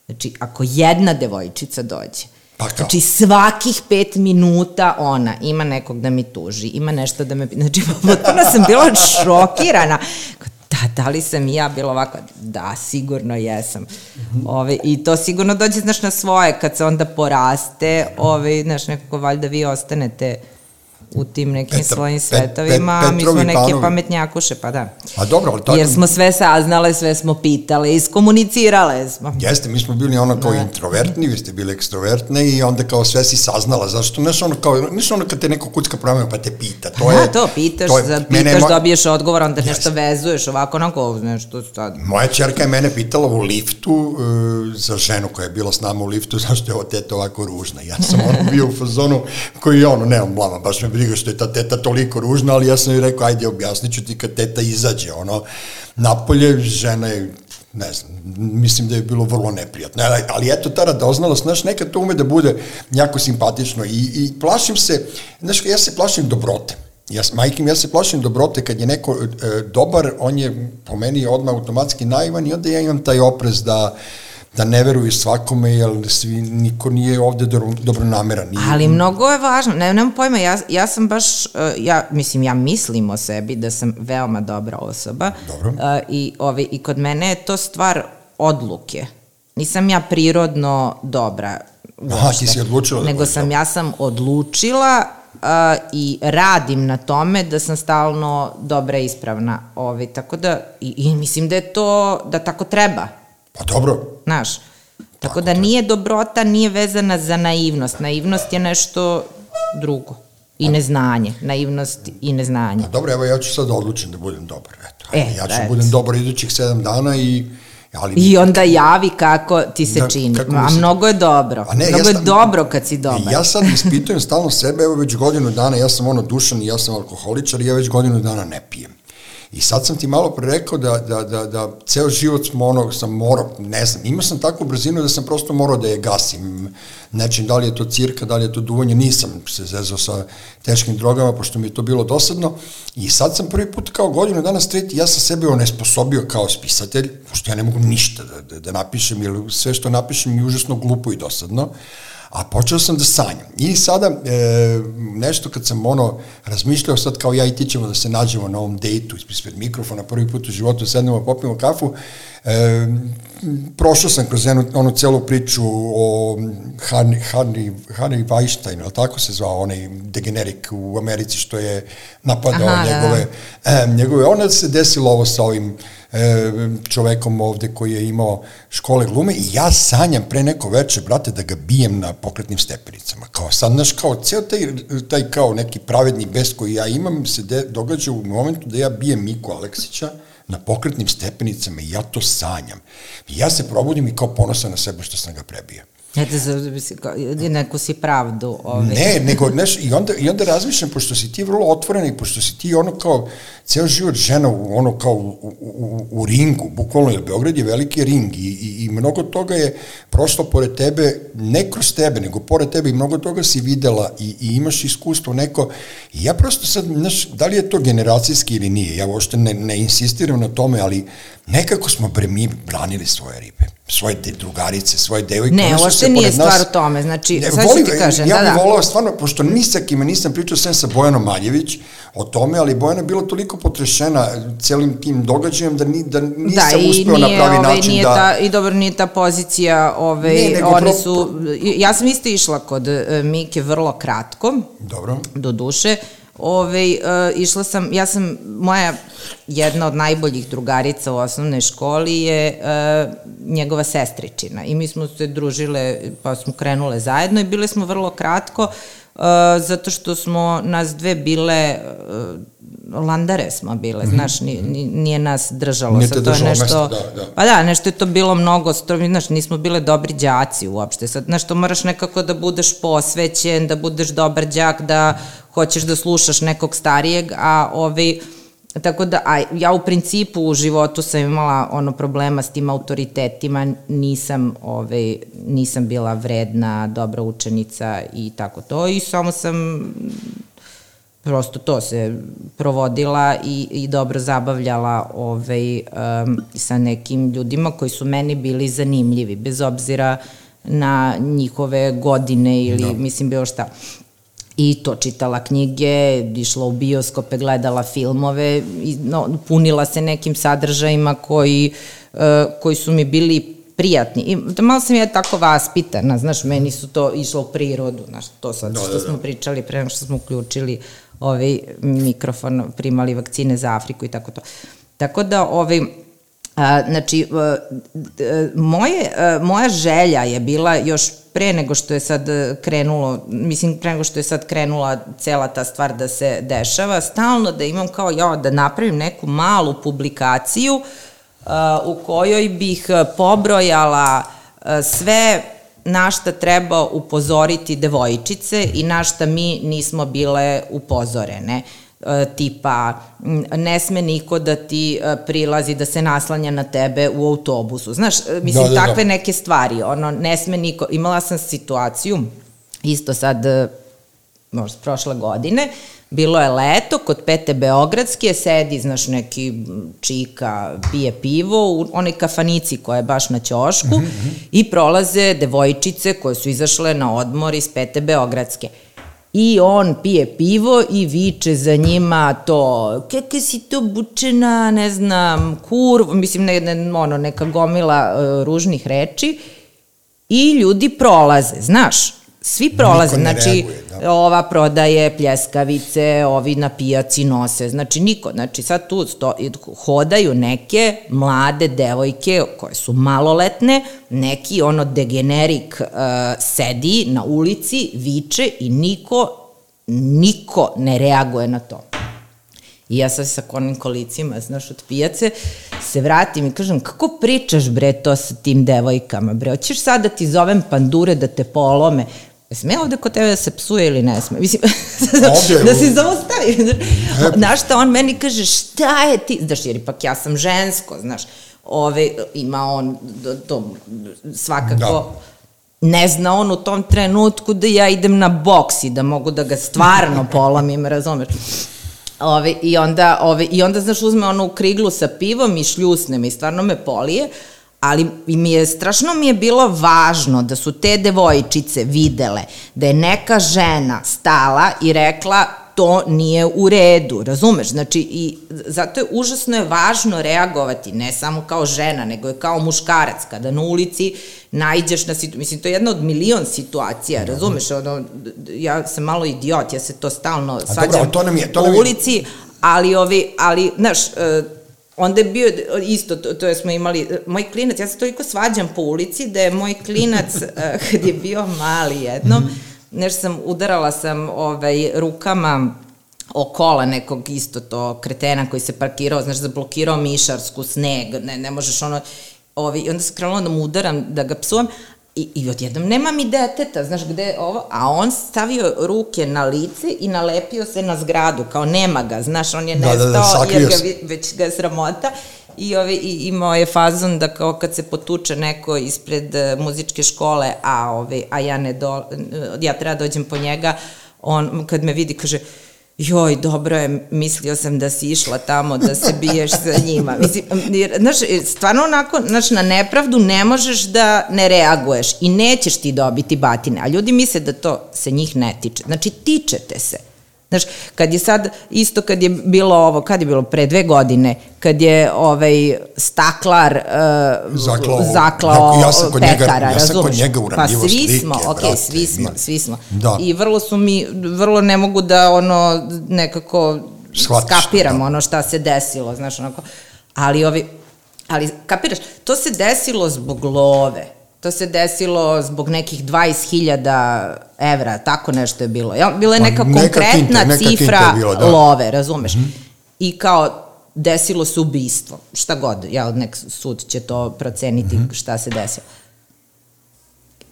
Znači, ako jedna devojčica dođe, Pa kao? Znači svakih pet minuta ona ima nekog da mi tuži, ima nešto da me... Znači potpuno sam bila šokirana. Da, da li sam i ja bila ovako? Da, sigurno jesam. Ove, I to sigurno dođe, znaš, na svoje, kad se onda poraste, ove, znaš, nekako valjda vi ostanete u tim nekim Petar- svojim svetovima, a mi smo neke panovi. pametnjakuše, pa da. A dobro, ali tako... Jer smo sve saznale, sve smo pitale, iskomunicirale smo. Jeste, mi smo bili ono kao Da. introvertni, vi ste bili ekstrovertne i onda kao sve si saznala, zašto, znaš ono kao, znaš ono kad te neko kucka promenu pa te pita, to je... da, to pitaš, to je- za, mene pitaš, mo- dobiješ odgovor, onda nešto Jeste. vezuješ, ovako, onako, nešto sad. Moja čerka je mene pitala u liftu e, za ženu koja je bila s nama u liftu, zašto je ova teta ovako ružna. Ja sam ono bio u fazonu koji je ono, nemam blama, baš me briga što je ta teta toliko ružna, ali ja sam joj rekao, ajde objasnit ću ti kad teta izađe, ono, napolje žena je ne znam, mislim da je bilo vrlo neprijatno, ali, eto ta radoznalost, znaš, nekad to ume da bude jako simpatično i, i plašim se, znaš, ja se plašim dobrote, Ja, majkim, ja se plašim dobrote kad je neko e, dobar, on je po meni odmah automatski naivan i onda ja imam taj oprez da da ne veruju svakome, jer svi, niko nije ovde dobro, dobro nameran. I, Ali mnogo je važno, ne, nemam pojma, ja, ja sam baš, uh, ja, mislim, ja mislim o sebi da sam veoma dobra osoba. Dobro. Uh, i, ovi, I kod mene je to stvar odluke. Nisam ja prirodno dobra. Aha, ti si odlučila da Nego budeš sam, ja sam odlučila uh, i radim na tome da sam stalno dobra i ispravna. Ovaj, tako da, i, i mislim da je to, da tako treba. Pa dobro, Znaš, tako da nije dobrota, nije vezana za naivnost. Naivnost je nešto drugo. I neznanje. Naivnost i neznanje. pa dobro, evo ja ću sad da odlučim da budem dobar. Eto, E, ja ću da budem dobar idućih sedam dana i ali I onda javi kako ti se Da, čini. kako A mnogo je dobro. A ne, mnogo ja je sam- dobro kad si dobar. Ja sad ispitujem stalno sebe, evo već godinu dana, ja sam ono dušan i ja sam alkoholičar i ja već godinu dana ne pijem. I sad sam ti malo pre rekao da, da, da, da ceo život smo ono, sam morao, ne znam, imao sam takvu brzinu da sam prosto morao da je gasim. Nečim, da li je to cirka, da li je to duvanje, nisam se zezao sa teškim drogama, pošto mi je to bilo dosadno. I sad sam prvi put kao godinu dana streti, ja sam sebe onesposobio kao spisatelj, pošto ja ne mogu ništa da, da, da napišem, jer sve što napišem je užasno glupo i dosadno a počeo sam da sanjam. I sada, e, nešto kad sam ono, razmišljao sad kao ja i ti ćemo da se nađemo na ovom dejtu ispred mikrofona, prvi put u životu sednemo, popijemo kafu, e, prošao sam kroz jednu, onu celu priču o Harry, Harry, Harry Weinstein, ali tako se zvao onaj degenerik u Americi što je napadao Aha, da, da. njegove, e, njegove, onda se desilo ovo sa ovim e, čovekom ovde koji je imao škole glume i ja sanjam pre neko veče, brate, da ga bijem na pokretnim stepenicama. Kao sad, znaš, kao ceo taj, taj kao neki pravedni bes koji ja imam se de, događa u momentu da ja bijem Miku Aleksića na pokretnim stepenicama i ja to sanjam. I ja se probudim i kao ponosan na sebe što sam ga prebio. Eto, neku si pravdu. Ovaj. Ne, nego, znaš, i onda, i onda razmišljam, pošto si ti vrlo otvoren i pošto si ti ono kao, ceo život žena u, ono kao u, u, u, ringu, bukvalno, jer Beograd je veliki ring i, i, i mnogo toga je prošlo pored tebe, ne kroz tebe, nego pored tebe i mnogo toga si videla i, i imaš iskustvo neko, i ja prosto sad, znaš, da li je to generacijski ili nije, ja uopšte ne, ne insistiram na tome, ali nekako smo bre mi branili svoje ribe, svoje de, drugarice, svoje devojke, Ne, uopšte se nije nas- stvar u tome, znači, Ne, sad ću volim- ti kažem, ja da, bih da. volao stvarno, pošto ni sa kime nisam pričao sem sa Bojanom Maljević o tome, ali Bojana je bila toliko potrešena celim tim događajem da, ni, da nisam uspeo na pravi ovaj, način nije da... Ta, I dobro, nije ta pozicija, ovaj, Ne, nego one pro- su, ja sam isto išla kod e, Mike vrlo kratko, Dobro. do duše, Ove, uh, išla sam, ja sam, moja jedna od najboljih drugarica u osnovnoj školi je uh, njegova sestričina i mi smo se družile, pa smo krenule zajedno i bile smo vrlo kratko, uh, zato što smo nas dve bile, uh, landare smo bile, znaš, ni, ni, nije nas držalo. Nije te Sad to je nešto, mesto, da, da. Pa da, nešto je to bilo mnogo, stro- znaš, nismo bile dobri đaci uopšte. Sad, znaš, to moraš nekako da budeš posvećen, da budeš dobar đak, da hoćeš da slušaš nekog starijeg, a ovaj, Tako da, a ja u principu u životu sam imala ono problema s tim autoritetima, nisam, ovaj, nisam bila vredna, dobra učenica i tako to i samo sam prosto to se provodila i, i dobro zabavljala ovaj, um, sa nekim ljudima koji su meni bili zanimljivi, bez obzira na njihove godine ili Da. mislim bilo šta. I to čitala knjige, išla u bioskope, gledala filmove, i, no, punila se nekim sadržajima koji, uh, koji su mi bili prijatni. I da malo sam ja tako vaspitana, znaš, meni su to išlo u prirodu, znaš, to sad Da, što da, da. smo pričali pre nego što smo uključili ovaj mikrofon, primali vakcine za Afriku i tako to. Tako da, ovaj, A, znači, a, d- moje, a, moja želja je bila još pre nego što je sad e, krenulo, mislim pre nego što je sad krenula cela ta stvar da se dešava, stalno da imam kao ja da napravim neku malu publikaciju a, u kojoj bih e, pobrojala a, sve na šta treba upozoriti devojčice i na šta mi nismo bile upozorene. E, tipa m, ne sme niko da ti e, prilazi da se naslanja na tebe u autobusu. Znaš, e, mislim, Da, da, da. takve neke stvari, ono, ne sme niko, imala sam situaciju, isto sad, e, možda prošle godine, bilo je leto, kod Pete Beogradske, sedi, znaš, neki čika, pije pivo u onoj kafanici koja je baš na ćošku i prolaze devojčice koje su izašle na odmor iz Pete Beogradske. I on pije pivo i viče za njima to, keke si to bučena, ne znam, kurv, mislim, ne, ne, ono, neka gomila uh, ružnih reči. I ljudi prolaze, znaš, svi prolaze, znači reaguje, da. ova prodaje pljeskavice, ovi na pijaci nose, znači niko, znači sad tu sto, hodaju neke mlade devojke koje su maloletne, neki ono degenerik uh, sedi na ulici, viče i niko, niko ne reaguje na to. I ja sad sa konim kolicima, znaš, od pijace, se vratim i kažem, kako pričaš bre to sa tim devojkama, bre, hoćeš sad da ti zovem pandure da te polome? Sme ovde kod tebe da se psuje ili ne sme? Mislim, Ovde, da se zaustavi. Znaš šta, on meni kaže, šta je ti? Znaš, jer ipak ja sam žensko, znaš. Ove, ima on to, to svakako... Da. Ne zna on u tom trenutku da ja idem na boks i da mogu da ga stvarno polomim, razumeš? Ove, i, onda, ove, I onda, znaš, uzme onu kriglu sa pivom i šljusne me i stvarno me polije, ali mi je, strašno mi je bilo važno da su te devojčice videle da je neka žena stala i rekla to nije u redu, razumeš? Znači, i zato je užasno je važno reagovati, ne samo kao žena, nego je kao muškarac, kada na ulici najđeš na situaciju, mislim, to je jedna od milion situacija, razumeš? Ono, ja sam malo idiot, ja se to stalno svađam dobro, to nam je- to nam je- ulici, ali, ovi, ali, znaš, e, onda je bio isto, to, to smo imali, moj klinac, ja se toliko svađam po ulici da je moj klinac, e, kad je bio mali jednom, Mhm. nešto sam, udarala sam ovaj, rukama o kola nekog isto to kretena koji se parkirao, znaš, zablokirao mišarsku, sneg, ne, ne možeš ono, ovi, i onda sam krenula da mu udaram, da ga psujem, I, I odjednom nema mi deteta, znaš gde je ovo, a on stavio ruke na lice i nalepio se na zgradu, kao nema ga, znaš, on je Da, da, nestao da, sakrio jer ga, već ga je sramota. I, ovi, i imao je fazon da kao kad se potuče neko ispred uh, muzičke škole, a, ovi, a ja ne do, ja treba dođem po njega, on kad me vidi kaže, joj, dobro je, mislio sam da si išla tamo da se biješ sa njima. Mislim, znaš, stvarno onako, znaš, na nepravdu ne možeš da ne reaguješ i nećeš ti dobiti batine, a ljudi misle da to se njih ne tiče. Znači, tičete se. Znaš, kad je sad, isto kad je bilo ovo, kad je bilo pre dve godine, kad je ovaj staklar uh, Zaklao- zaklao ja sam kod njega- pekara, ja sam kod njega Pa uramljivo svi slike, smo, ok, brate, svi smo, mili. svi smo. Da. I vrlo su mi, vrlo ne mogu da ono nekako Shvatiš, skapiram da. ono šta se desilo, znaš, onako. Ali ovi, ali kapiraš, to se desilo zbog love. To se desilo zbog nekih 20.000 evra, tako nešto je bilo. Jel? Bila je Pa neka neka konkretna kinta, neka cifra je bila, da. love, razumeš? Mm -hmm. I kao, desilo se ubistvo, šta god, ja, nek sud će to proceniti mm -hmm. šta se desilo.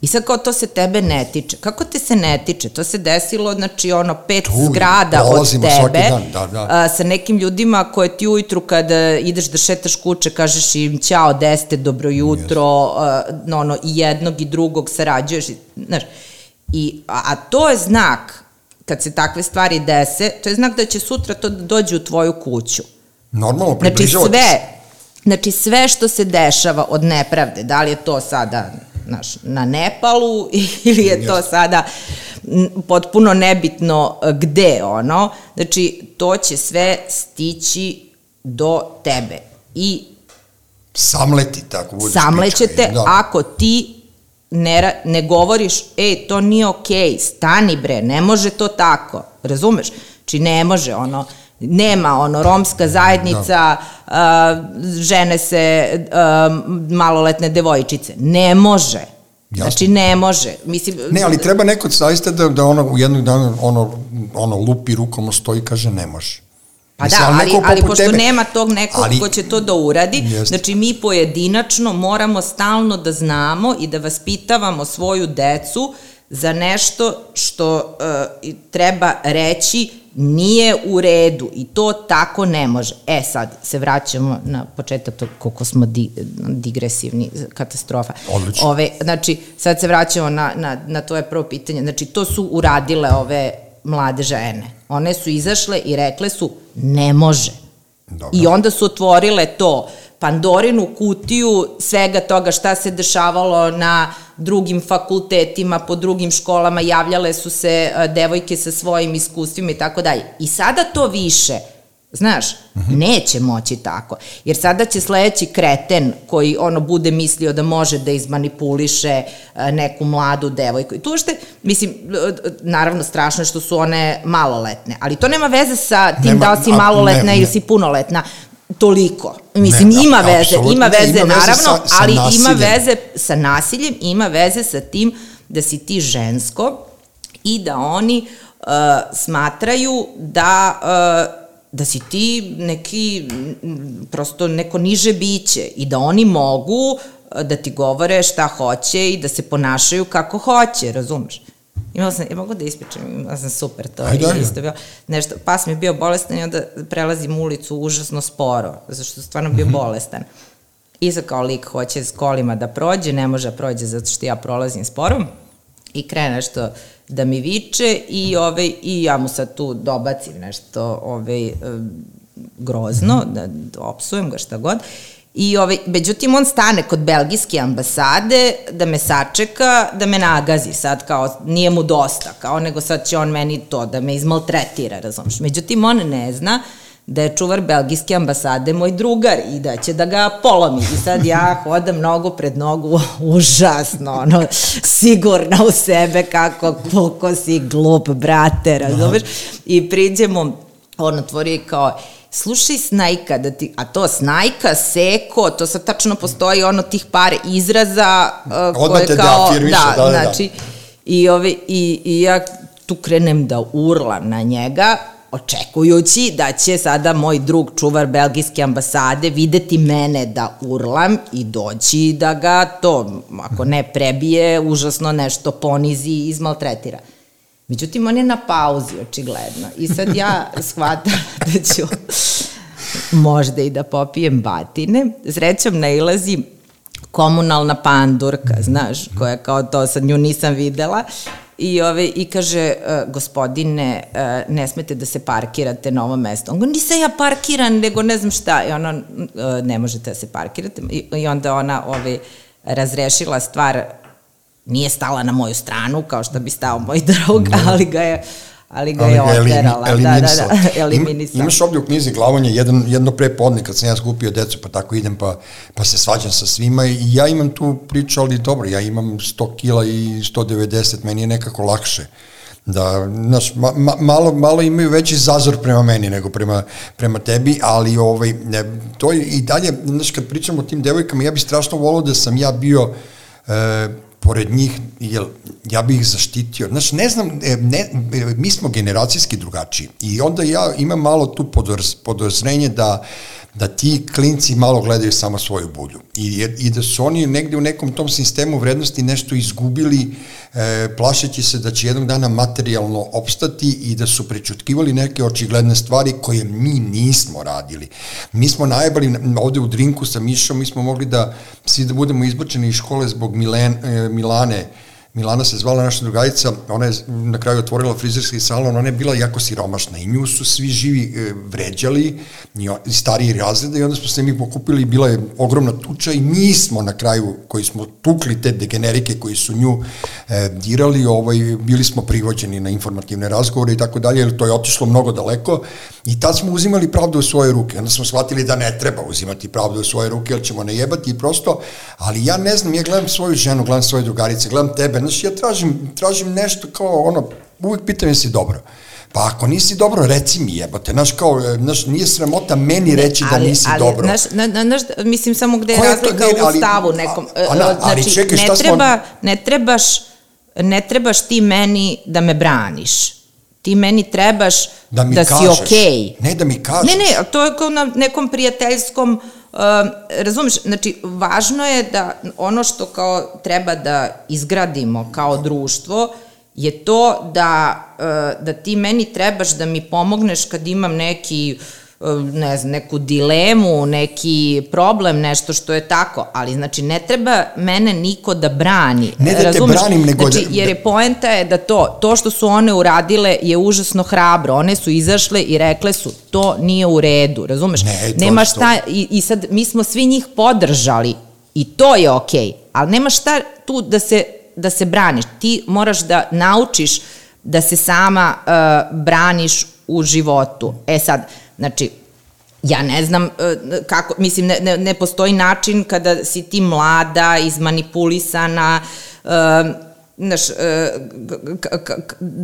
I sad kao to se tebe ne tiče. Kako te se ne tiče? To se desilo, znači ono, pet Tu, zgrada od tebe, dan, da, da. A, sa nekim ljudima koje ti ujutru kada ideš da šetaš kuće, kažeš im ćao, deste, dobro jutro, a, no, ono, i jednog i drugog sarađuješ, i, znaš, i, a, a to je znak, kad se takve stvari dese, to je znak da će sutra to da dođe u tvoju kuću. Normalno, Znači približavati sve, se. znači sve što se dešava od nepravde, da li je to sada znaš, na Nepalu ili je to sada potpuno nebitno e, gde ono, znači to će sve stići do tebe. I Samleti, tako budeš samlećete pička, da. ako ti ne, ne govoriš, ej, to nije okej, okay, stani bre, ne može to tako, razumeš? Či ne može, ono, nema, ono, romska zajednica, da. uh, žene se, uh, maloletne devojčice, ne može. Jasno. Znači, ne može. Mislim, Ne, ali treba neko zaista da, da ono u jednog dana ono, ono lupi rukom stoji i kaže ne može. Pa Mislim, da, ali, ali poput pošto tebe- nema tog nekog ali- ko će to da uradi, Jeste. znači mi pojedinačno moramo stalno da znamo i da vaspitavamo svoju decu za nešto što uh, treba reći nije u redu i to tako ne može. E sad, se vraćamo na početak to koliko smo di, digresivni, katastrofa. Odlično. Ove, znači, sad se vraćamo na, na, na tvoje prvo pitanje. Znači, to su uradile ove mlade žene. One su izašle i rekle su ne može. Dobro. I onda su otvorile to, Pandorinu kutiju svega toga šta se dešavalo na drugim fakultetima, po drugim školama, javljale su se a, devojke sa svojim iskustvima i tako dalje. I sada to više Znaš, uh -huh. neće moći tako. Jer sada će sledeći kreten koji ono bude mislio da može da izmanipuliše e, neku mladu devojku. I tu što, mislim, e, naravno strašno je što su one maloletne, ali to nema veze sa tim nema, da li si maloletna ne, ili si punoletna toliko. Mislim, ne, ima veze, ima veze, ima naravno, sa, sa ali nasiljem. ima veze sa nasiljem, ima veze sa tim da si ti žensko i da oni uh, smatraju da uh, da si ti neki, prosto neko niže biće i da oni mogu da ti govore šta hoće i da se ponašaju kako hoće, razumeš? Imala sam, ja mogu da ispričam, imala sam super to. Ajde, ajde. Isto bilo, nešto, pas mi je bio bolestan i onda prelazim ulicu užasno sporo, zato što je stvarno bio mm -hmm. bolestan. I sad kao lik hoće s kolima da prođe, ne može da prođe zato što ja prolazim sporo i krene nešto da mi viče i, ovaj, i ja mu sad tu dobacim nešto ovaj, grozno, da opsujem ga šta god. I ovaj, međutim, on stane kod belgijske ambasade da me sačeka, da me nagazi sad, kao nije mu dosta, kao nego sad će on meni to, da me izmaltretira, razumiješ. Međutim, on ne zna da je čuvar belgijske ambasade moj drugar i da će da ga polomi. I sad ja hodam nogu pred nogu, užasno, ono, sigurna u sebe kako, koliko si glup, brate, razumeš? I priđemo, on otvori kao, slušaj Snajka, da ti, a to Snajka, Seko, to sad tačno postoji ono tih par izraza uh, koje te kao, da, da, da, da, znači, i, ove, i, i ja tu krenem da urlam na njega, očekujući da će sada moj drug čuvar belgijske ambasade videti mene da urlam i doći da ga to, ako ne prebije, užasno nešto ponizi i izmaltretira. Međutim, on je na pauzi, očigledno. I sad ja shvatam da ću možda i da popijem batine. Srećom nailazim komunalna pandurka, znaš, koja kao to, sad nju nisam videla, I, ove, I kaže, uh, gospodine, uh, ne smete da se parkirate na ovom mestu. On go, nisam ja parkiran, nego ne znam šta. I ono, uh, ne možete da se parkirate. I, i onda ona ove, razrešila stvar, nije stala na moju stranu, kao što bi stao moj drug, ali ga je ali ga ali je oterala. Elim, da, da, da, eliminisala. Im, imaš ovdje u knjizi Glavonje jedan, jedno prepodne kad sam ja skupio decu, pa tako idem, pa, pa se svađam sa svima i ja imam tu priču, ali dobro, ja imam 100 kila i 190, meni je nekako lakše da, znaš, ma, ma, malo, malo imaju veći zazor prema meni nego prema, prema tebi, ali ovaj, ne, to je i dalje, znaš, kad pričamo o tim devojkama, ja bih strašno volao da sam ja bio e, pored njih, jel, ja bih ih zaštitio. Znaš, ne znam, e, ne, mi smo generacijski drugačiji i onda ja imam malo tu podozrenje da da ti klinci malo gledaju samo svoju bulju i, i da su oni negde u nekom tom sistemu vrednosti nešto izgubili e, plašeći se da će jednog dana materijalno opstati i da su prečutkivali neke očigledne stvari koje mi nismo radili. Mi smo najbali ovde u drinku sa Mišom, mi smo mogli da svi da budemo izbačeni iz škole zbog Milen, e, Milane Milana se zvala naša drugarica, ona je na kraju otvorila frizerski salon, ona je bila jako siromašna i nju su svi živi e, vređali, i stariji razreda i onda smo se mi pokupili, bila je ogromna tuča i mi smo na kraju, koji smo tukli te degenerike koji su nju e, dirali, ovaj, bili smo privođeni na informativne razgovore i tako dalje, jer to je otišlo mnogo daleko i tad smo uzimali pravdu u svoje ruke, onda smo shvatili da ne treba uzimati pravdu u svoje ruke, jer ćemo najebati i prosto, ali ja ne znam, ja gledam svoju ženu, gledam svoje drugarice, gledam tebe, znaš, ja tražim, tražim nešto kao ono, uvijek pitam je si dobro. Pa ako nisi dobro, reci mi jebote, znaš kao, znaš, nije sramota meni reći da ali, da nisi ali, dobro. Znaš, na, na, mislim samo gde je razlika ne, ali, u stavu nekom. Ona, znači, ali čekaj, ne, treba, smo... ne trebaš, ne trebaš ti meni da me braniš. Ti meni trebaš da, mi da kažeš. si okej. Okay. Ne da mi kažeš. Ne, ne, to je kao na nekom prijateljskom Uh, razumeš, znači, važno je da ono što kao treba da izgradimo kao društvo je to da, uh, da ti meni trebaš da mi pomogneš kad imam neki uh, ne znam, neku dilemu, neki problem, nešto što je tako, ali znači ne treba mene niko da brani. Ne da razumeš? te branim, nego znači, da... Jer je poenta je da to, to što su one uradile je užasno hrabro. One su izašle i rekle su to nije u redu, razumeš? Ne, nema šta, i, i sad mi smo svi njih podržali i to je okej, okay, ali nema šta tu da se, da se braniš. Ti moraš da naučiš da se sama uh, braniš u životu. E sad, Znači, ja ne znam e, kako, mislim, ne, ne, ne postoji način kada si ti mlada, izmanipulisana, uh, znaš,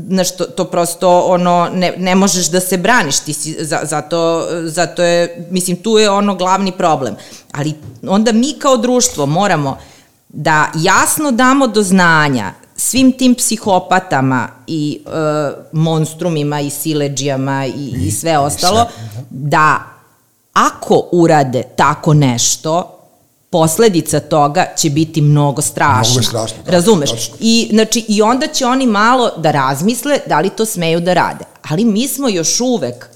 znaš to, to prosto ono, ne, ne možeš da se braniš, ti si, za, zato, zato je, mislim, tu je ono glavni problem. Ali onda mi kao društvo moramo da jasno damo do znanja svim tim psihopatama i e, monstrumima i sileđijama i, i, i sve ostalo, da ako urade tako nešto, posledica toga će biti mnogo strašna. Mnogo strašno. Da, Razumeš? Tačno. I, znači, I onda će oni malo da razmisle da li to smeju da rade. Ali mi smo još uvek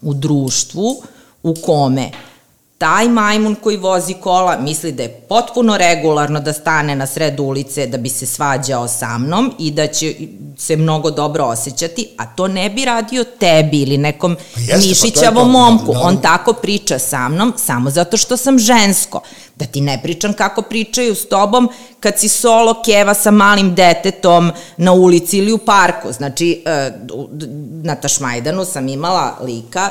u društvu u kome taj majmun koji vozi kola misli da je potpuno regularno da stane na sred ulice da bi se svađao sa mnom i da će se mnogo dobro osjećati, a to ne bi radio tebi ili nekom pa jeste, mišićavom pa momku. On tako priča sa mnom samo zato što sam žensko. Da ti ne pričam kako pričaju s tobom kad si solo keva sa malim detetom na ulici ili u parku. Znači, e, na Tašmajdanu sam imala lika,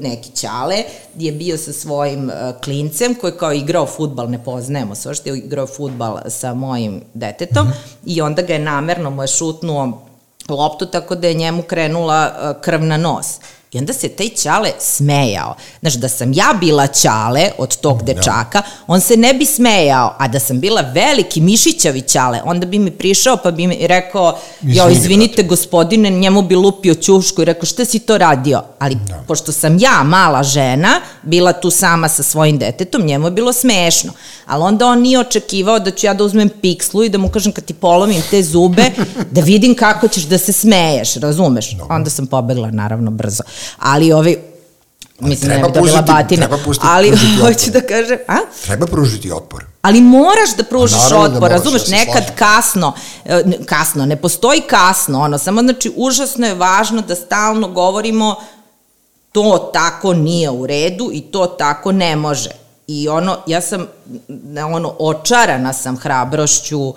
neki ćale, je bio sa svojim e, klincem koji kao igrao futbal, ne poznajemo sve što je igrao futbal sa mojim detetom mm -hmm. i onda ga je namerno mu je šutnuo loptu tako da je njemu krenula e, krv na nos. I onda se taj Ćale smejao. Znaš, da sam ja bila Ćale od tog da. dečaka, on se ne bi smejao, a da sam bila veliki Mišićavi Ćale, onda bi mi prišao pa bi mi rekao, jo, izvinite gospodine, njemu bi lupio ćušku i rekao, šta si to radio? Ali, da. pošto sam ja, mala žena, bila tu sama sa svojim detetom, njemu je bilo smešno. Ali onda on nije očekivao da ću ja da uzmem pikslu i da mu kažem kad ti polomim te zube, da vidim kako ćeš da se smeješ, razumeš? No. Onda sam pobegla, naravno, brzo ali ovi, mislim da ne bi dobila batine, ali hoću da kažem, a? Treba pružiti otpor. Ali moraš da pružiš da otpor, da razumeš, ja nekad slažem. kasno, e, kasno, ne postoji kasno, ono, samo znači užasno je važno da stalno govorimo to tako nije u redu i to tako ne može. I ono, ja sam, ono, očarana sam hrabrošću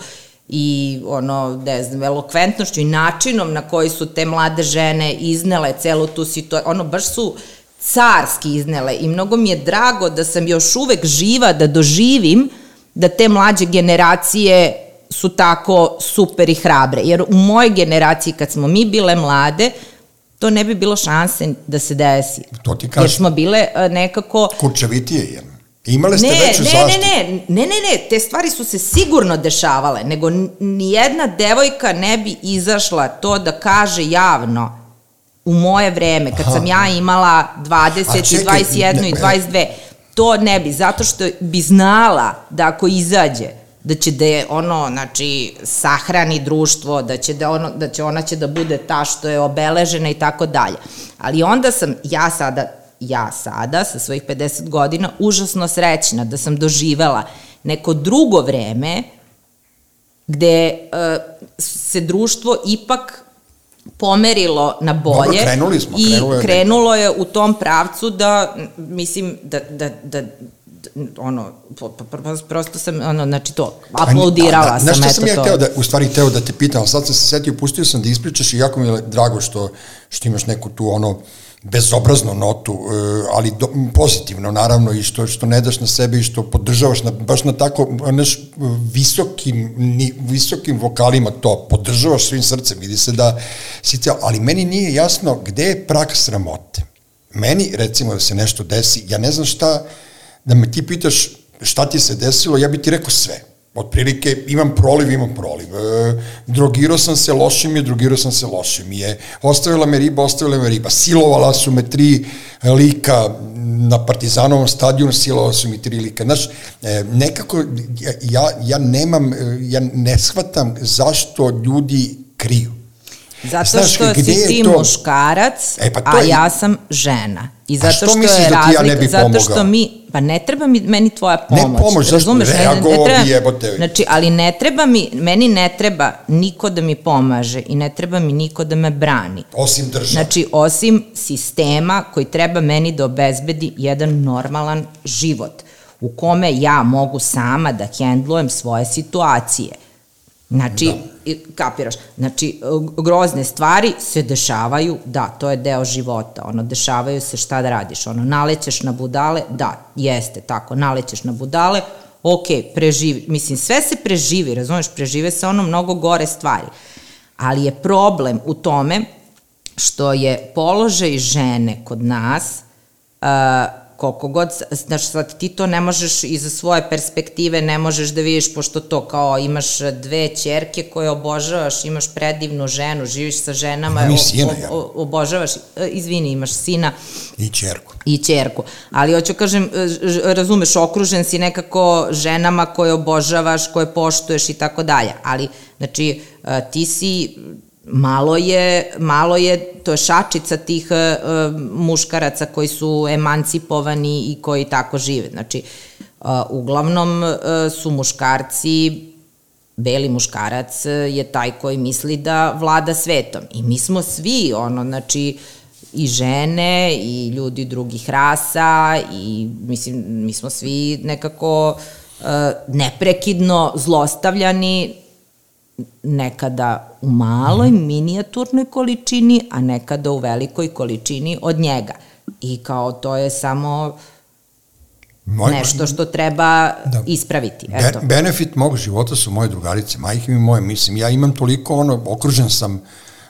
i ono, ne znam, elokventnošću i načinom na koji su te mlade žene iznele celu tu situaciju, ono, baš su carski iznele i mnogo mi je drago da sam još uvek živa da doživim da te mlađe generacije su tako super i hrabre. Jer u mojoj generaciji kad smo mi bile mlade, to ne bi bilo šanse da se desi. To ti kažem. Jer smo bile nekako... Kurčevitije, jer Imale ste ne, veću ne, zaštitu? Ne, ne, ne, ne, ne, te stvari su se sigurno dešavale, nego nijedna devojka ne bi izašla to da kaže javno u moje vreme, kad Aha. sam ja imala 20 čekaj, i 21 ne, i 22, to ne bi, zato što bi znala da ako izađe, da će da je ono, znači, sahrani društvo, da će, da ono, da će ona će da bude ta što je obeležena i tako dalje. Ali onda sam ja sada ja sada, sa svojih 50 godina, užasno srećna da sam doživela neko drugo vreme gde uh, se društvo ipak pomerilo na bolje Dobro, krenuli smo, i krenulo je, krenulo je u tom pravcu da, mislim, da, da, da, ono, prosto sam, ono, znači to, aplaudirala da, da, sam, eto sam ja to. Teo da, u stvari teo da te pitam, sad sam se setio, pustio sam da ispričaš i jako mi je drago što, što imaš neku tu, ono, bezobraznu notu, e, ali do, pozitivno naravno i što, što ne daš na sebe i što podržavaš na, baš na tako naš visokim, ni, visokim vokalima to podržavaš svim srcem, vidi se da si cijel, ali meni nije jasno gde je prak sramote. Meni, recimo, da se nešto desi, ja ne znam šta, da me ti pitaš šta ti se desilo, ja bi ti rekao sve otprilike imam proliv, imam proliv. E, drogirao sam se, loše mi je, drogirao sam se, loše mi je. Ostavila me riba, ostavila me riba. Silovala su me tri lika na Partizanovom stadionu, silovala su mi tri lika. Znaš, e, nekako ja, ja nemam, ja ne shvatam zašto ljudi kriju. Zato Znaš, što si ti to? muškarac, e, pa a je... ja sam žena. I zato što, što je da razlika, ja zato što mi, pa ne treba mi, meni tvoja pomoć. Ne pomoć, zašto ne, ne, ne treba, jebote. Znači, ali ne treba mi, meni ne treba niko da mi pomaže i ne treba mi niko da me brani. Osim država. Znači, osim sistema koji treba meni da obezbedi jedan normalan život u kome ja mogu sama da hendlujem svoje situacije Znači, da. kapiraš, znači, grozne stvari se dešavaju, da, to je deo života, ono, dešavaju se šta da radiš, ono, nalećeš na budale, da, jeste, tako, nalećeš na budale, ok, preživi, mislim, sve se preživi, razumeš, prežive se ono mnogo gore stvari, ali je problem u tome što je položaj žene kod nas, uh, koliko god, znaš, sad ti to ne možeš iz svoje perspektive, ne možeš da vidiš, pošto to kao imaš dve čerke koje obožavaš, imaš predivnu ženu, živiš sa ženama, Imam i sina, o, obožavaš, e, izvini, imaš sina. I čerku. I čerku. Ali hoću kažem, e, razumeš, okružen si nekako ženama koje obožavaš, koje poštuješ i tako dalje. Ali, znači, e, ti si malo je, malo je, to je šačica tih uh, muškaraca koji su emancipovani i koji tako žive. Znači, uh, uglavnom uh, su muškarci, beli muškarac je taj koji misli da vlada svetom. I mi smo svi, ono, znači, i žene i ljudi drugih rasa i mislim mi smo svi nekako neprekidno zlostavljani nekada u maloj, minijaturnoj količini, a nekada u velikoj količini od njega. I kao to je samo Moj, nešto što treba da. ispraviti. Eto. Be, benefit mog života su moje drugarice, majke mi moje, mislim, ja imam toliko, ono, okružen sam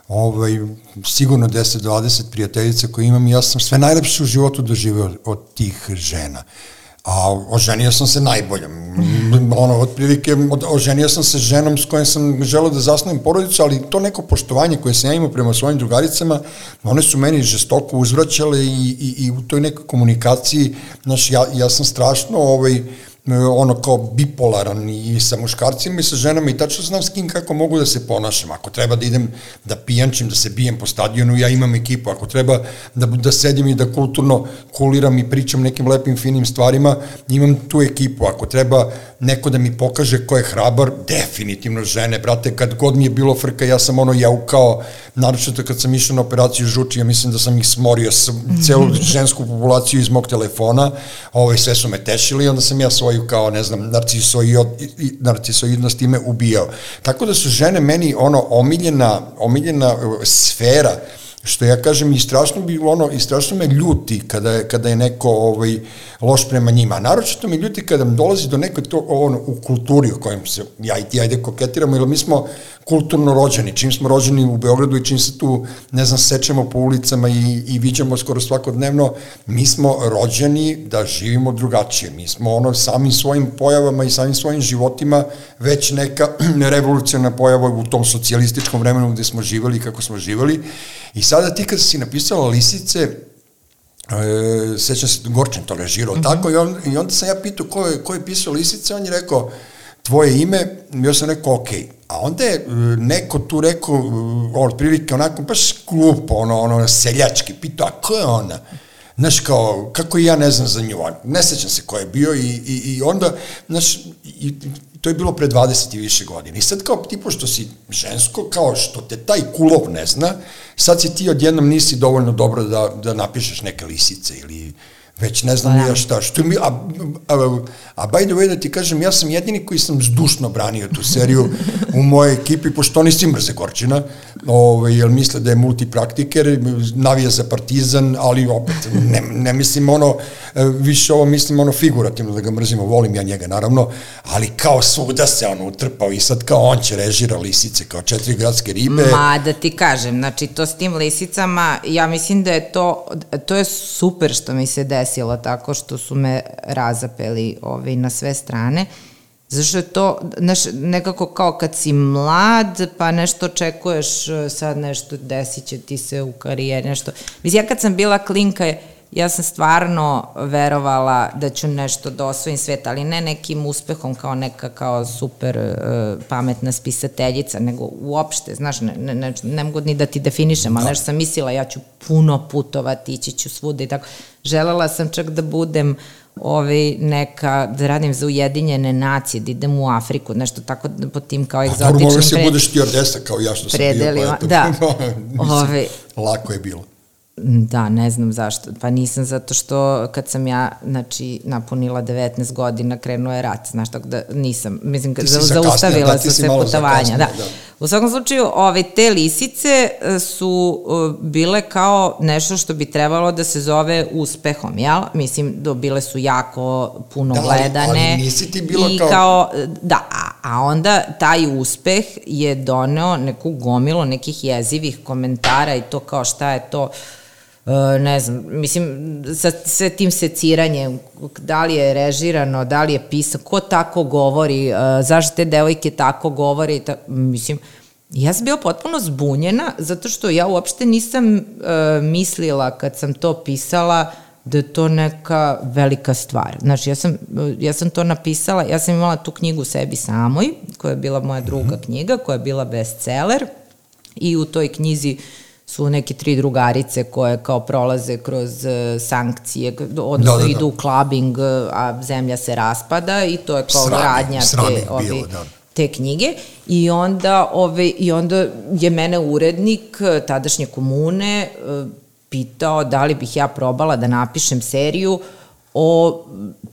ovaj, sigurno 10-20 prijateljica koje imam i ja sam sve najlepše u životu doživeo od, od tih žena. Uh, a oženio sam se najbolje. Ono, otprilike, oženio sam se ženom s kojom sam želeo da zasnovim porodicu, ali to neko poštovanje koje sam ja imao prema svojim drugaricama, one su meni žestoko uzvraćale i, i, i u toj nekoj komunikaciji, znaš, ja, ja sam strašno, ovaj, E, ono kao bipolaran i sa muškarcima i sa ženama i tačno znam s kim kako mogu da se ponašam. Ako treba da idem da pijančim, da se bijem po stadionu, ja imam ekipu. Ako treba da, da sedim i da kulturno kuliram i pričam nekim lepim, finim stvarima, imam tu ekipu. Ako treba neko da mi pokaže ko je hrabar, definitivno žene, brate, kad god mi je bilo frka, ja sam ono jaukao, naročito kad sam išao na operaciju žuči, ja mislim da sam ih smorio s, celu žensku populaciju iz mog telefona, ove, ovaj, sve su me tešili onda sam ja svoju kao, ne znam, narcisoid, narcisoidnost ime ubijao. Tako da su žene meni ono omiljena, omiljena uh, sfera što ja kažem i strašno bi ono i strašno me ljuti kada je, kada je neko ovaj loš prema njima. Naročito me ljuti kada dolazi do neke to ono u kulturi u kojem se ja i ti ajde koketiramo, jer mi smo kulturno rođeni, čim smo rođeni u Beogradu i čim se tu, ne znam, sečemo po ulicama i, i viđamo skoro svakodnevno, mi smo rođeni da živimo drugačije. Mi smo ono samim svojim pojavama i samim svojim životima već neka revolucijona pojava u tom socijalističkom vremenu gde smo živali kako smo živali. I sada ti kad si napisala Lisice, e, sećam se, Gorčin to režirao, mm -hmm. tako, i, on, i onda sam ja pitao ko je, ko je pisao Lisice, on je rekao, tvoje ime, ja sam rekao, okay A onda je e, neko tu rekao, e, od prilike onako baš glupo, ono, ono, seljački, pitao, a ko je ona? Znaš, kao, kako ja ne znam za nju, ne sećam se ko je bio i, i, i onda, znaš, i, to je bilo pre 20 i više godina. I sad kao, ti pošto si žensko, kao što te taj kulov ne zna, sad si ti odjednom nisi dovoljno dobro da, da napišeš neke lisice ili već ne znam ja šta, što mi, a, a, a by the way da ti kažem, ja sam jedini koji sam zdušno branio tu seriju u mojoj ekipi, pošto oni svi mrze Gorčina, ovaj, jer misle da je multipraktiker, navija za partizan, ali opet, ne, ne mislim ono, više ovo mislim ono figurativno da ga mrzimo, volim ja njega naravno, ali kao svuda se on utrpao i sad kao on će režira lisice, kao četiri gradske ribe. Ma da ti kažem, znači to s tim lisicama, ja mislim da je to, to je super što mi se desi desilo tako što su me razapeli ovaj, na sve strane. Zašto je to, znaš, nekako kao kad si mlad, pa nešto očekuješ, sad nešto desit će ti se u karijeri, nešto. Mislim, ja kad sam bila klinka, ja sam stvarno verovala da ću nešto da osvojim svet, ali ne nekim uspehom kao neka kao super uh, pametna spisateljica, nego uopšte, znaš, ne, ne, ne, ne mogu ni da ti definišem, ali da. nešto sam mislila, ja ću puno putovati, ići ću svuda i tako. Želela sam čak da budem ovaj, neka, da radim za Ujedinjene nacije, da idem u Afriku, nešto tako po tim kao egzotičnim... A dobro, si pred... budeš ti ordesa kao ja što sam bio. Pa, da. Ove, Lako je bilo. Da, ne znam zašto. Pa nisam zato što kad sam ja, znači, napunila 19 godina, krenuo je rat, znaš, tako da nisam, mislim, kad zaustavila da, su se putovanja. Da. da. U svakom slučaju, ove, te lisice e, su uh, bile kao nešto što bi trebalo da se zove uspehom, jel? Mislim, do, bile su jako puno da, gledane. Ali nisi ti bila i kao... kao... Da, a, a onda taj uspeh je doneo neku gomilu nekih jezivih komentara i to kao šta je to E, ne znam, mislim, sa sve tim seciranjem, da li je režirano, da li je pisan, ko tako govori, uh, zašto te devojke tako govori, ta, mislim, ja sam bio potpuno zbunjena, zato što ja uopšte nisam uh, mislila kad sam to pisala da je to neka velika stvar. Znači, ja sam, ja sam to napisala, ja sam imala tu knjigu sebi samoj, koja je bila moja druga mm -hmm. knjiga, koja je bila bestseller, i u toj knjizi uh, su neke tri drugarice koje kao prolaze kroz uh, sankcije, odnosno da, da, da. idu u clubbing, e, a zemlja se raspada i to je kao radnja te, ovi, bilo, da. te knjige. I onda, ove, I onda je mene urednik e, tadašnje komune pitao da li bih ja probala da napišem seriju o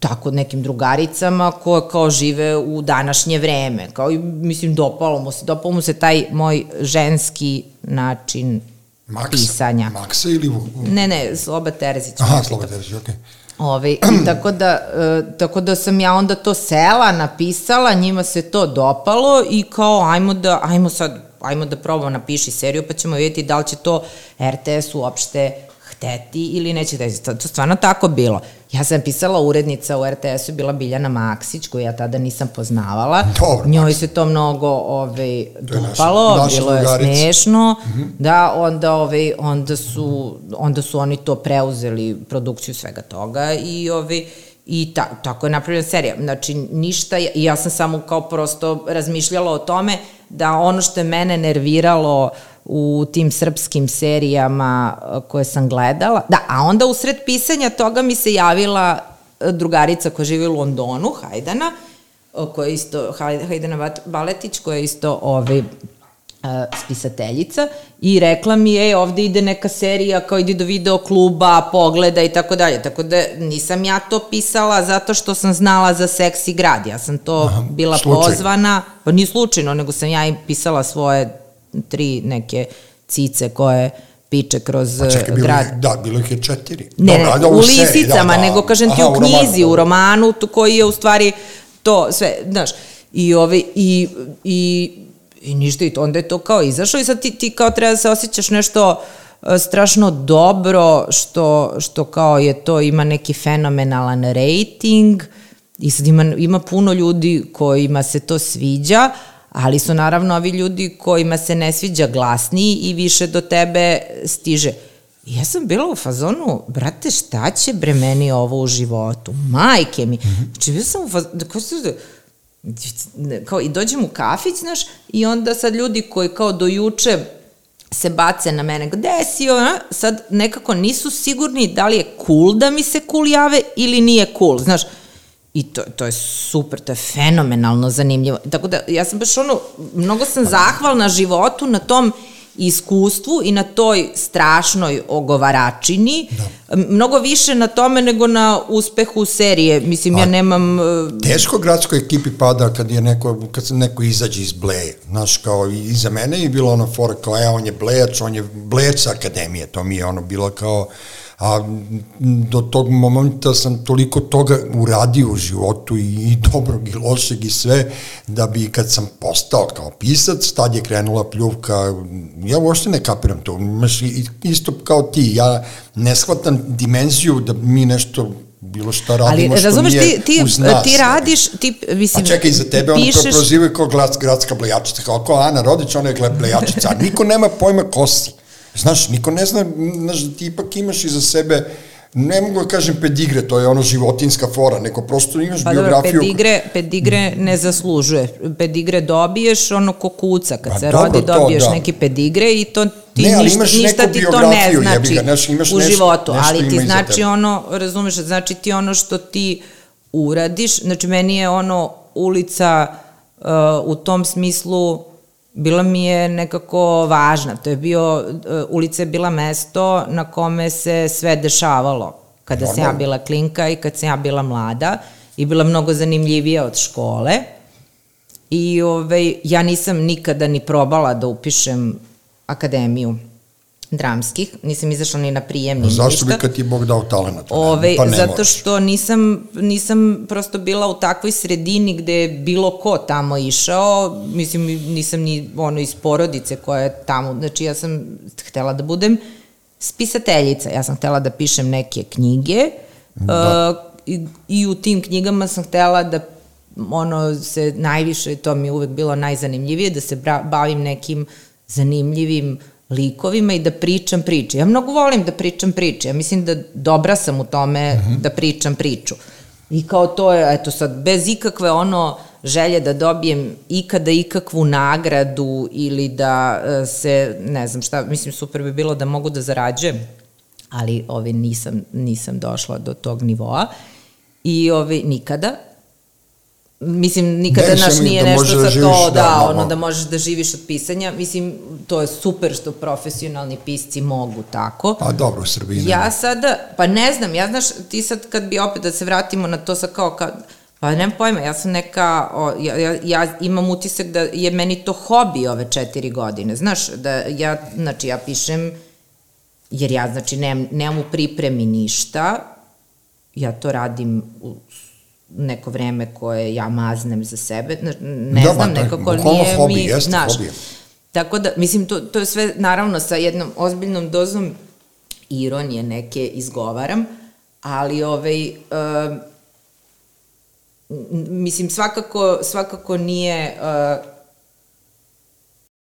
tako nekim drugaricama koje kao žive u današnje vreme. Kao, mislim, dopalo mu se, dopalo mu se taj moj ženski način Max, pisanja. Maksa ili... Ne, ne, Sloba Terzić. Aha, Sloba Terzić, okej. Okay. Ove, tako, da, e, tako da sam ja onda to sela, napisala, njima se to dopalo i kao ajmo da, ajmo sad, ajmo da probamo napiši seriju pa ćemo vidjeti da li će to RTS uopšte hteti ili neće hteti. To stvarno tako bilo. Ja sam pisala urednica u RTS-u, bila Biljana Maksić, koju ja tada nisam poznavala. Dobro, Njoj se to mnogo ovaj, dopalo, naša, bilo je smešno. Mm -hmm. Da, onda, ovaj, onda, su, onda su oni to preuzeli, produkciju svega toga i ovaj, I ta, tako je napravljena serija. Znači, ništa, ja sam samo kao prosto razmišljala o tome da ono što je mene nerviralo u tim srpskim serijama eh, koje sam gledala. Da, a onda u sred pisanja toga mi se javila eh, drugarica koja živi u Londonu, Hajdana, eh, koja je isto, Hajdana Baletić, koja je isto ovaj, spisateljica i rekla mi je ovde ide neka serija kao ide do video kluba, pogleda i tako dalje. Tako da nisam ja to pisala zato što sam znala za seksi grad. Ja sam to Aha, bila slučajno. pozvana, pa nije slučajno, nego sam ja i pisala svoje tri neke cice koje piče kroz pa čekaj, bilo grad. Da, bilo ih je četiri. Ne, Dobra, ne, u lisicama, da, da. nego kažem ti Aha, u knjizi, u romanu, u romanu koji je u stvari to sve, znaš, i, ove, i, i, i ništa, i to, onda je to kao izašlo i sad ti, ti kao treba da se osjećaš nešto e, strašno dobro što, što kao je to, ima neki fenomenalan rating i sad ima, ima puno ljudi kojima se to sviđa, ali su naravno ovi ljudi kojima se ne sviđa glasniji i više do tebe stiže. Ja sam bila u fazonu, brate, šta će bre meni ovo u životu? Majke mi. Znači, ja sam u fazonu, da, kao, kao, i dođem u kafić, znaš, i onda sad ljudi koji kao do juče se bace na mene, gde si ona, sad nekako nisu sigurni da li je cool da mi se cool jave ili nije cool, znaš, I to, to je super, to je fenomenalno zanimljivo. Tako da, ja sam baš ono, mnogo sam zahvalna životu na tom iskustvu i na toj strašnoj ogovaračini, da. mnogo više na tome nego na uspehu serije. Mislim, A, ja nemam... E, teško gradskoj ekipi pada kad je neko, kad se neko izađe iz Bleje. Znaš, kao i za mene je bilo ono fora kao, ja, on je Blejač, on je Blejač akademije. To mi je ono bilo kao a do tog momenta sam toliko toga uradio u životu i, i dobrog i lošeg i sve, da bi kad sam postao kao pisac, tad je krenula pljuvka, ja uopšte ne kapiram to, imaš isto kao ti, ja ne shvatam dimenziju da mi nešto bilo šta radimo Ali, što nije ti, ti, uz nas. Ti radiš, ti, mislim, A čekaj, za tebe pišeš... ono prozivaju kao glas, gradska blejačica, kao, kao Ana Rodić, ona je blejačica, niko nema pojma ko si. Znaš, niko ne zna, znaš, da ti ipak imaš iza sebe ne mogu da kažem pedigre, to je ono životinska fora, neko prosto imaš pa biografiju... Pa pedigre, pedigre ne zaslužuje. Pedigre dobiješ ono ko kuca, kad pa, se dobro, rodi dobiješ to, da. neki pedigre i to ti ne, ništa, ništa ti to ne znači ga, znaš, imaš u nešto, životu, nešto ali ti znači ono, razumeš, znači ti ono što ti uradiš, znači meni je ono ulica uh, u tom smislu bila mi je nekako važna. To je bio, e, ulica je bila mesto na kome se sve dešavalo. Kada sam ja bila klinka i kad sam ja bila mlada i bila mnogo zanimljivija od škole. I ovaj, ja nisam nikada ni probala da upišem akademiju dramskih, nisam izašla ni na prijem, ni Zašto ništa. bi kad ti je Bog dao talent? Ove, pa ne zato moraš. što nisam, nisam prosto bila u takvoj sredini gde je bilo ko tamo išao, mislim nisam ni ono iz porodice koja je tamo, znači ja sam htela da budem spisateljica, ja sam htela da pišem neke knjige da. uh, i, i u tim knjigama sam htela da ono se najviše, to mi je uvek bilo najzanimljivije, da se bra, bavim nekim zanimljivim likovima i da pričam priče. Ja mnogo volim da pričam priče. Ja mislim da dobra sam u tome uh -huh. da pričam priču. I kao to je, eto sad, bez ikakve ono želje da dobijem ikada ikakvu nagradu ili da uh, se, ne znam šta, mislim super bi bilo da mogu da zarađujem, ali ovi nisam, nisam došla do tog nivoa. I ovi nikada, Mislim, nikada Ne, naš nije da nešto sa da to, da, da, da, ono da. da možeš da živiš od pisanja. Mislim, to je super što profesionalni pisci mogu tako. Pa dobro, u Srbiji ne. Ja sada, pa ne znam, ja znaš, ti sad kad bi opet da se vratimo na to sa kao, kad, pa nemam pojma, ja sam neka, o, ja, ja, ja imam utisak da je meni to hobi ove četiri godine, znaš, da ja, znači ja pišem, jer ja, znači, nemam, nemam u pripremi ništa, ja to radim u neko vreme koje ja maznem za sebe, ne, Da, znam, je nekako nije hobi, mi, jeste znaš. Tako da, mislim, to, to je sve naravno sa jednom ozbiljnom dozom ironije neke izgovaram, ali ovaj, uh, mislim, svakako, svakako nije, uh,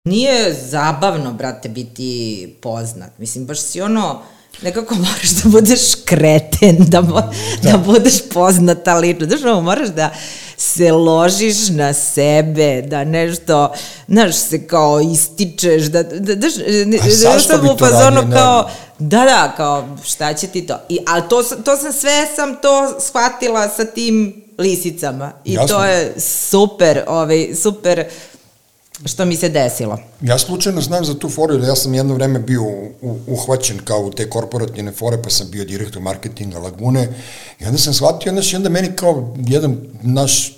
nije zabavno, brate, biti poznat. Mislim, baš si ono, nekako moraš da budeš kreten, da, mo, da. da budeš poznata lično. Znaš, ono, moraš da se ložiš na sebe, da nešto, znaš, se kao ističeš, da, da, da, A zašto bi to radio, ne? kao, da, da, kao, šta će ti to? I, ali to, to sam sve, sam to shvatila sa tim lisicama. I Jasno. to je super, ovaj, super što mi se desilo. Ja slučajno znam za tu foru, ja sam jedno vreme bio uhvaćen kao u te korporativne fore, pa sam bio direktor marketinga Lagune i onda sam shvatio, i onda meni kao jedan naš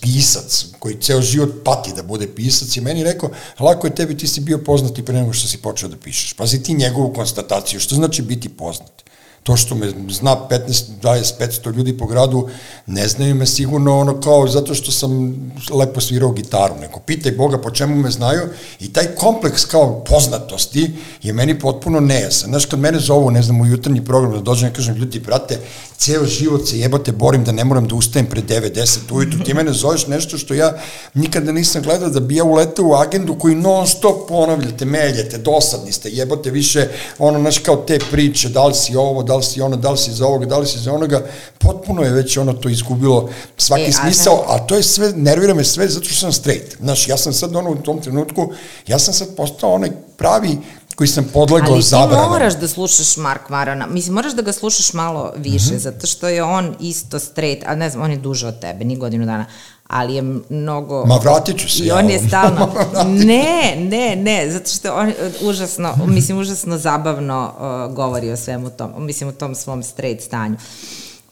pisac koji ceo život pati da bude pisac i meni rekao, lako je tebi, ti si bio poznati pre nego što si počeo da pišeš. Pazi ti njegovu konstataciju, što znači biti poznat? To što me zna 15, 20, 500 ljudi po gradu, ne znaju me sigurno ono kao zato što sam lepo svirao gitaru. Neko pitaj Boga po čemu me znaju i taj kompleks kao poznatosti je meni potpuno nejasan. Znaš, kad mene zovu, ne znam, u jutarnji program da dođem i kažem, ljudi, brate, ceo život se jebate borim da ne moram da ustajem pre 9, 10 ujutru, ti mene zoveš nešto što ja nikada nisam gledao da bi ja uletao u agendu koji non stop ponavljate, meljete, dosadni ste, jebate više, ono, znaš, kao te priče, da li si ovo, da li si ono, da li si za ovoga, da li si za onoga, potpuno je već ono to izgubilo svaki E, a smisao, a to je sve, nervira me sve zato što sam straight. Znaš, ja sam sad ono u tom trenutku, ja sam sad postao onaj pravi koji sam podlegao Ali ti moraš da slušaš Mark Marona. Mislim, moraš da ga slušaš malo više, mm -hmm. zato što je on isto straight, a ne znam, on je duže od tebe, ni godinu dana, ali je mnogo... Ma vratit ću se I ja on je ovom. stalno... Ne, ne, ne, zato što on uh, užasno, mislim, užasno zabavno uh, govori o svemu tom, mislim, u tom svom straight stanju.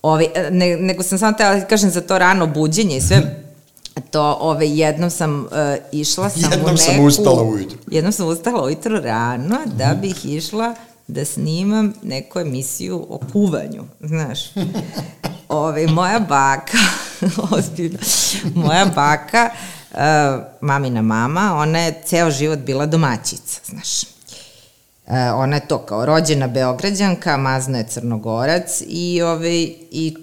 Ovi, ne, nego sam samo tela da kažem za to rano buđenje i sve, to ove, jednom sam uh, išla sam u Jednom neku... sam ustala ujutru. Jednom sam ustala ujutro rano da bih išla da snimam neku emisiju o kuvanju, znaš. Ove, moja baka, ozbiljno, moja baka, uh, mamina mama, ona je ceo život bila domaćica, znaš. Uh, ona je to kao rođena Beograđanka, mazna je Crnogorac i, ove, i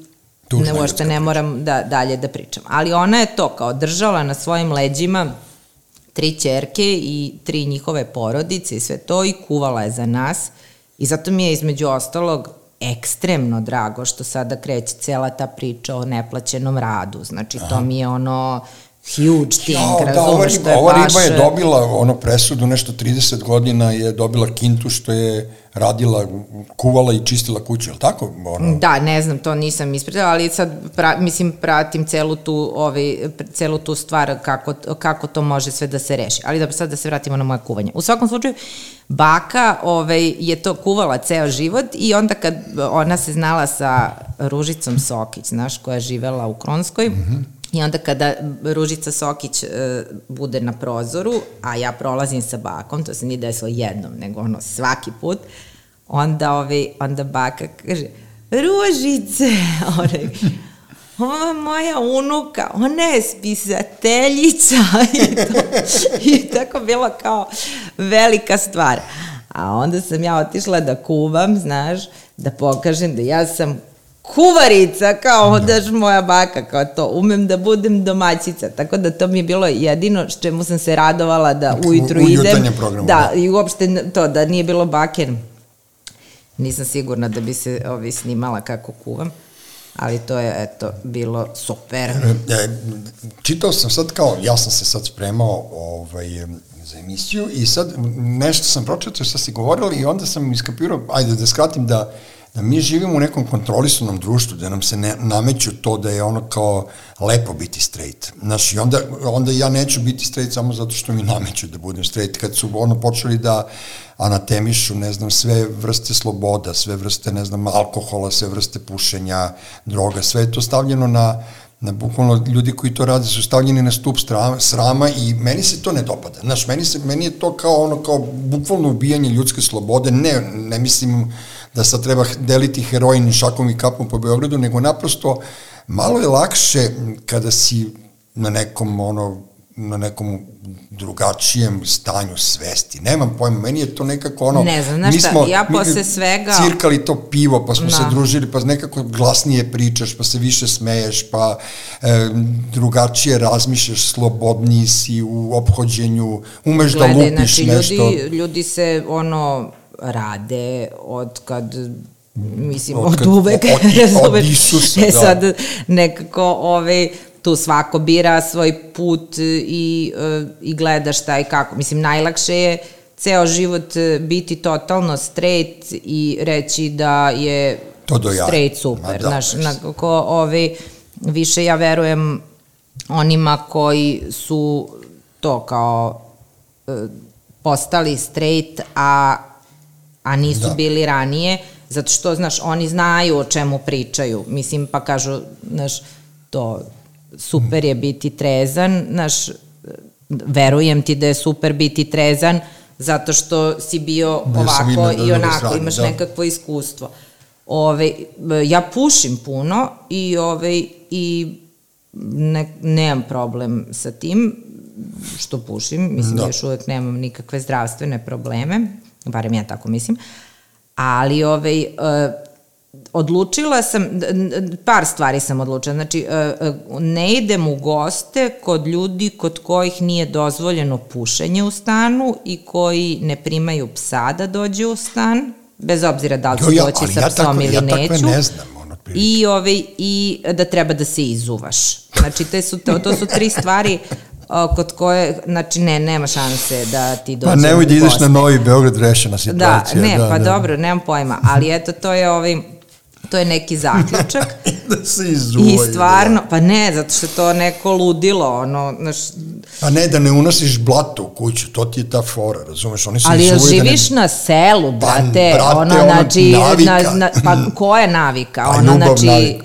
Tužna ne, uopšte ne moram da, dalje da pričam. Ali ona je to kao držala na svojim leđima tri čerke i tri njihove porodice i sve to i kuvala je za nas. I zato mi je između ostalog ekstremno drago što sada kreće cela ta priča o neplaćenom radu. Znači, to mi je ono huge thing, razumeš, da, ova to riba, je ova baš... riba je dobila ono presudu, nešto 30 godina je dobila kintu što je radila, kuvala i čistila kuću, je li tako? Ono, Da, ne znam, to nisam ispratila, ali sad, pra, mislim, pratim celu tu, ovaj, celu tu stvar kako, kako to može sve da se reši. Ali da sad da se vratimo na moje kuvanje. U svakom slučaju, baka ovaj, je to kuvala ceo život i onda kad ona se znala sa Ružicom Sokić, znaš, koja je živela u Kronskoj, mm -hmm. I onda kada Ružica Sokić e, bude na prozoru, a ja prolazim sa bakom, to se nije desilo jednom, nego ono svaki put, onda, ovaj, onda baka kaže, Ružice, onaj, ova moja unuka, ona je spisateljica i, to, i tako bilo kao velika stvar. A onda sam ja otišla da kuvam, znaš, da pokažem da ja sam kuvarica, kao daš moja baka, kao to, umem da budem domaćica, tako da to mi je bilo jedino s čemu sam se radovala da ujutru u, u idem. Programu, da, da, i uopšte to, da nije bilo baker, nisam sigurna da bi se ovi snimala kako kuvam, ali to je, eto, bilo super. E, čitao sam sad kao, ja sam se sad spremao ovaj, za emisiju i sad nešto sam pročitao što si govorili i onda sam iskapirao, ajde da skratim da da mi živimo u nekom kontrolisanom društvu, da nam se ne, nameću to da je ono kao lepo biti straight. Znaš, i onda, onda ja neću biti straight samo zato što mi nameću da budem straight. Kad su ono počeli da anatemišu, ne znam, sve vrste sloboda, sve vrste, ne znam, alkohola, sve vrste pušenja, droga, sve je to stavljeno na, na bukvalno ljudi koji to rade su stavljeni na stup strama, srama i meni se to ne dopada. Znaš, meni, se, meni je to kao ono, kao bukvalno ubijanje ljudske slobode, ne, ne mislim da sad treba deliti heroin šakom i kapom po Beogradu, nego naprosto malo je lakše kada si na nekom ono na nekom drugačijem stanju svesti. Nemam pojma, meni je to nekako ono... Ne znam, znaš šta, ja posle svega... Cirkali to pivo, pa smo no. se da. družili, pa nekako glasnije pričaš, pa se više smeješ, pa e, drugačije razmišljaš, slobodniji si u ophođenju, umeš da Gledaj, da lupiš znači, nešto. Ljudi, ljudi se ono rade od kad mislim, od, od uvek, od, od Isusa, e, da. sad nekako ovaj, tu svako bira svoj put i, i gleda šta i kako. Mislim, najlakše je ceo život biti totalno straight i reći da je to do ja. straight super. Da, Znaš, nekako, ovaj, više ja verujem onima koji su to kao postali straight, a a nisu da. bili ranije, zato što, znaš, oni znaju o čemu pričaju, mislim, pa kažu, znaš, to super je biti trezan, znaš, verujem ti da je super biti trezan, zato što si bio da ovako i onako, strane, imaš da. nekakvo iskustvo. Ove, ja pušim puno i, ove, i ne, nemam problem sa tim što pušim, mislim da. još uvek nemam nikakve zdravstvene probleme, barem ja tako mislim, ali ovaj, uh, odlučila sam, par stvari sam odlučila, znači uh, ne idem u goste kod ljudi kod kojih nije dozvoljeno pušenje u stanu i koji ne primaju psa da dođe u stan, bez obzira da li će ja, doći sa ja psom tako, ili ja neću. Ne znam, ono, I, ovaj, I da treba da se izuvaš. Znači, te su, to, to su tri stvari kod koje, znači ne, nema šanse da ti dođe Pa nemoj da ideš na Novi Beograd rešena situacija. Da, ne, da, pa da. dobro, nemam pojma, ali eto, to je ovaj, to je neki zaključak. da se izuvaju. I stvarno, pa ne, zato što to neko ludilo, ono, znaš... Pa ne, da ne unosiš blato u kuću, to ti je ta fora, razumeš, oni se Ali jel živiš da ne... na selu, brate, pa, brate ono, znači, navika. Na, na, pa koja je navika? Pa, ono, znači, navika.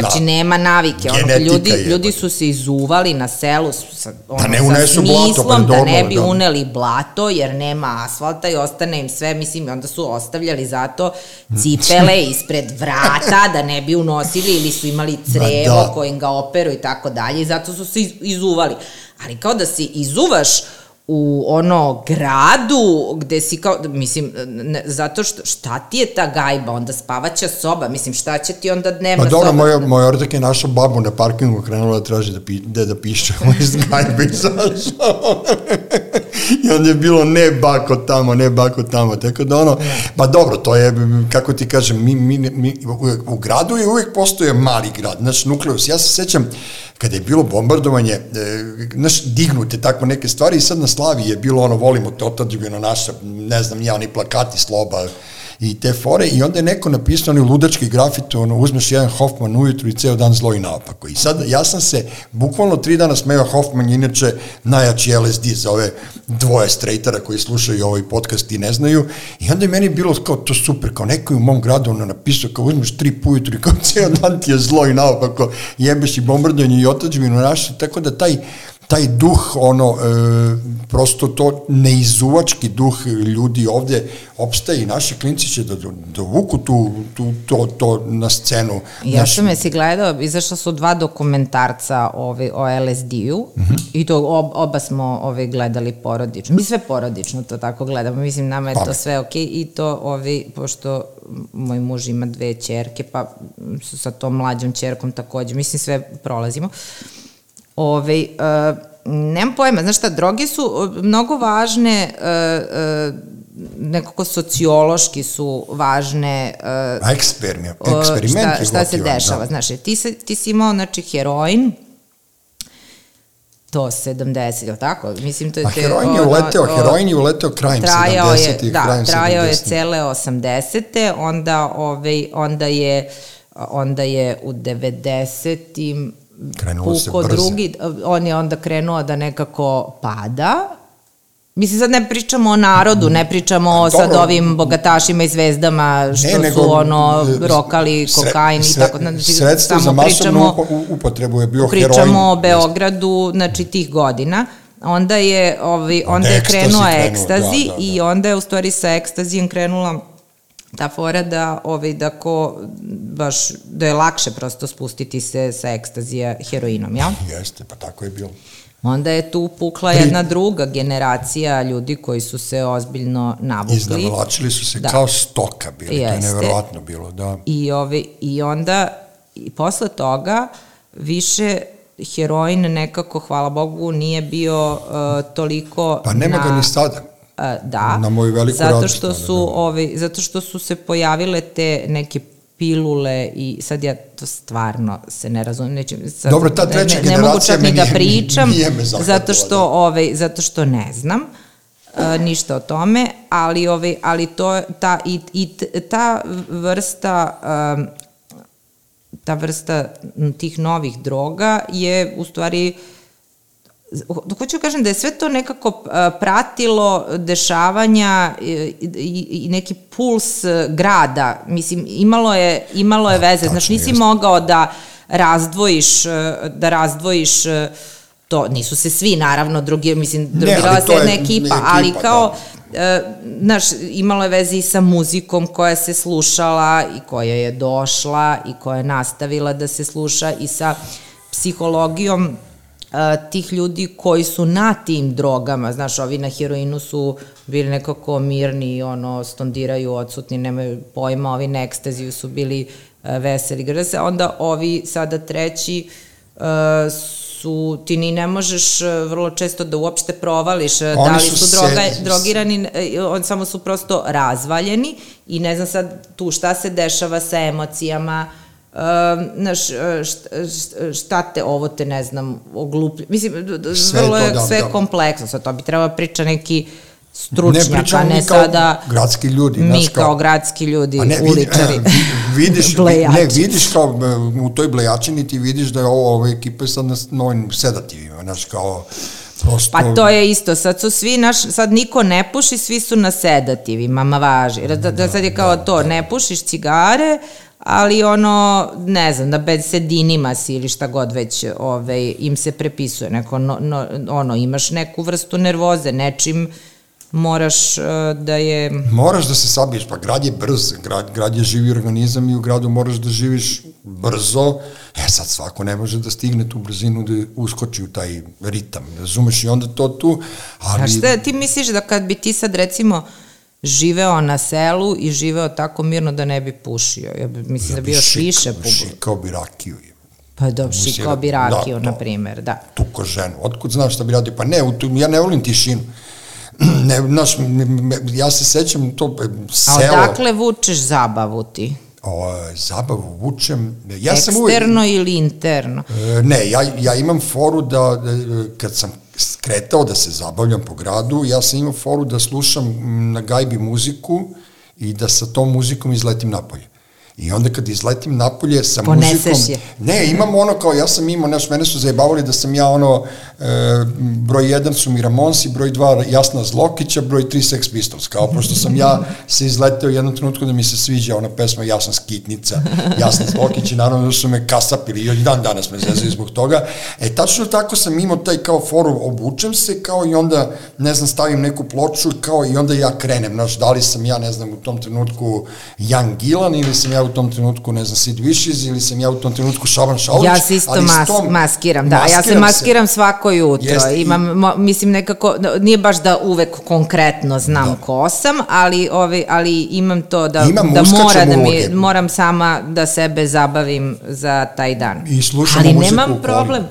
znači, nema navike, ono, ljudi, je, ljudi su se izuvali na selu sa, ono, da ne unesu sa smislom blato, da ne bi da. uneli blato, jer nema asfalta i ostane im sve, mislim, onda su ostavljali zato cipele ispred vrata, da ne bi unosili ili su imali crevo da. kojim ga operu i tako dalje i zato su se izuvali. Ali kao da se izuvaš u ono gradu gde si kao, mislim, ne, zato što šta ti je ta gajba, onda spavaća soba, mislim, šta će ti onda dnevna pa, dobro, soba? Moja, moja ortak je naša babu na parkingu krenula da traži da, pi, da, da piše iz gajbe izašao. I onda je bilo ne bako tamo, ne bako tamo, tako da ono, pa dobro, to je, kako ti kažem, mi, mi, mi u, u gradu je uvijek postoje mali grad, znači nukleus, ja se sećam, kada je bilo bombardovanje, e, znaš, dignute tako neke stvari i sad na Slavi je bilo ono, volimo te otadžbino naša, ne znam, ja, oni plakati sloba, i te fore i onda je neko napisao onaj ludački grafit, ono, uzmeš jedan Hoffman ujutru i ceo dan zlo i naopako. I sad, ja sam se bukvalno tri dana smeo Hoffman, inače najjači LSD za ove dvoje strejtara koji slušaju ovaj podcast i ne znaju. I onda je meni bilo kao to super, kao neko je u mom gradu ono napisao kao uzmeš tri pujutru i kao ceo dan ti je zlo i naopako, jebeš i bombardanje i otačbinu našu, tako da taj taj duh, ono, e, prosto to neizuvački duh ljudi ovde opstaje i naši klinci će da dovuku da tu, tu, to, to na scenu. Ja sam je si gledao, izašla su dva dokumentarca ovi, o LSD-u mhm. -huh. i to ob, oba smo ovi, gledali porodično. Mi sve porodično to tako gledamo, mislim nama je pa. to sve okej okay. i to ovi, pošto moj muž ima dve čerke, pa sa tom mlađom čerkom takođe, mislim sve prolazimo. Uh, Ove, uh, nemam pojma, znaš šta, droge su mnogo važne, uh, uh, nekako sociološki su važne uh, Eksperiment, eksperimenti šta, šta se dešava, da. znaš, ti, se, ti si imao, znači, heroin, to 70, je tako? Mislim, to je... A heroin je uleteo, o, heroin je uleteo krajem 70-ih, da, krajem trajao je cele 80. Onda, ovaj, onda je onda je u 90 Krenulo se brzo. drugi, on je onda krenuo da nekako pada, Mislim, sad ne pričamo o narodu, ne pričamo o sad ovim bogatašima i zvezdama što ne, nego, su ono rokali kokain i tako. Znači, sredstvo za masovnu upotrebu je bio pričamo heroin. Pričamo o Beogradu, znači tih godina. Onda je, ovi, onda je krenuo ekstazi da, da, da. i onda je u stvari sa ekstazijem krenula ta fora da, ovaj, da ko baš, da je lakše prosto spustiti se sa ekstazija heroinom, jel? Jeste, pa tako je bilo. Onda je tu pukla Pri... jedna druga generacija ljudi koji su se ozbiljno navukli. Iznavlačili su se da. kao stoka bili, Jeste. to je nevjerovatno bilo, da. I, ovaj, I onda, i posle toga, više heroin nekako, hvala Bogu, nije bio uh, toliko... Pa nema na... ga ni sada da. Na moju veliku zato radost. Što su, da. ovi, zato što su se pojavile te neke pilule i sad ja to stvarno se ne razumem, neću, sad, Dobro, ta treća ne, ne mogu čak ni da pričam, zato što, ovaj, zato što ne znam uh, ništa o tome, ali, ovaj, ali to, ta, i, i ta vrsta um, ta vrsta tih novih droga je u stvari uh, hoću da kažem da je sve to nekako pratilo dešavanja i, neki puls grada. Mislim, imalo je, imalo je veze. Znači, nisi mogao da razdvojiš, da razdvojiš to, nisu se svi, naravno, drugi, mislim, drugirala se jedna ekipa, ekipa, ali kao, da. znaš, imalo je veze i sa muzikom koja se slušala i koja je došla i koja je nastavila da se sluša i sa psihologijom tih ljudi koji su na tim drogama, znaš, ovi na heroinu su bili nekako mirni, ono, stondiraju, odsutni, nemaju pojma, ovi na ekstaziju su bili veseli, grze, onda ovi sada treći su, ti ni ne možeš vrlo često da uopšte provališ Oni da li su, su droga, se... drogirani, on samo su prosto razvaljeni i ne znam sad tu šta se dešava sa emocijama, znaš, e, šta, šta te ovo te, ne znam, ogluplja. Mislim, sve vrlo je to, da, sve da. kompleksno, sad to bi trebalo priča neki stručnjak, ne, ne sada gradski ljudi, mi kao, kao gradski ljudi, ne, uličari, vidiš, ne, vidiš kao e, u toj blejačini ti vidiš da je ovo, ova ekipa sad na novim sedativima, znaš, kao Prosto... Pa to je isto, sad su svi, naš, sad niko ne puši, svi su na sedativima, ma važi. Da, da, da sad je kao da, to, da. ne pušiš cigare, ali ono, ne znam, da bez sedinima si ili šta god već ove, im se prepisuje, neko, no, no, ono, imaš neku vrstu nervoze, nečim moraš uh, da je... Moraš da se sabiješ, pa grad je brz, grad, grad je živi organizam i u gradu moraš da živiš brzo, e sad svako ne može da stigne tu brzinu da uskoči u taj ritam, razumeš? I onda to tu, ali... A šta, ti misliš da kad bi ti sad recimo uh, živeo na selu i živeo tako mirno da ne bi pušio. Ja bi, mislim da bi još šik, više pušio. Šikao bi rakiju. Pa dobro, šikao da- bi rakiju, da, na primer, da. Tuko ženu. Otkud znaš šta bi radio? Pa ne, tu, ja ne volim tišinu. ne, m- ja se sećam to e, A selo, odakle vučeš zabavu ti? o, zabavu vučem, ja sam uvek, Eksterno ili interno? E, Ne, ja, ja imam foru da, da, kad sam skretao da se zabavljam po gradu, ja sam imao foru da slušam na gajbi muziku i da sa tom muzikom izletim napolje. I onda kad izletim napolje sa Poneseš muzikom... je. Ne, imam ono kao, ja sam imao, znaš, mene su zajebavali da sam ja ono, broj jedan su mi Ramonsi, broj dva Jasna Zlokića, broj tri Sex Pistols, kao pošto sam ja se izleteo u jednom trenutku da mi se sviđa ona pesma Jasna Skitnica, Jasna Zlokić i naravno da su me kasapili i dan danas me zezaju zbog toga. E, tačno tako sam imao taj kao foru, obučem se kao i onda, ne znam, stavim neku ploču kao i onda ja krenem, znaš, da li sam ja, ne znam, u tom trenutku Jan Gilan ili sam ja u tom trenutku, ne znam, Sid Vicious ili sam ja u tom trenutku Šaban Šaulić. Ja se isto mas, tom- maskiram, da. ja se maskiram maskiram svako jutro. Jeste, i- Imam, mo, mislim nekako, nije baš da uvek konkretno znam Da. ko sam, ali, ovi, ali imam to da, Imam, da mora da mi, moram sama da sebe zabavim za taj dan. I slušamo ali muziku nemam problem.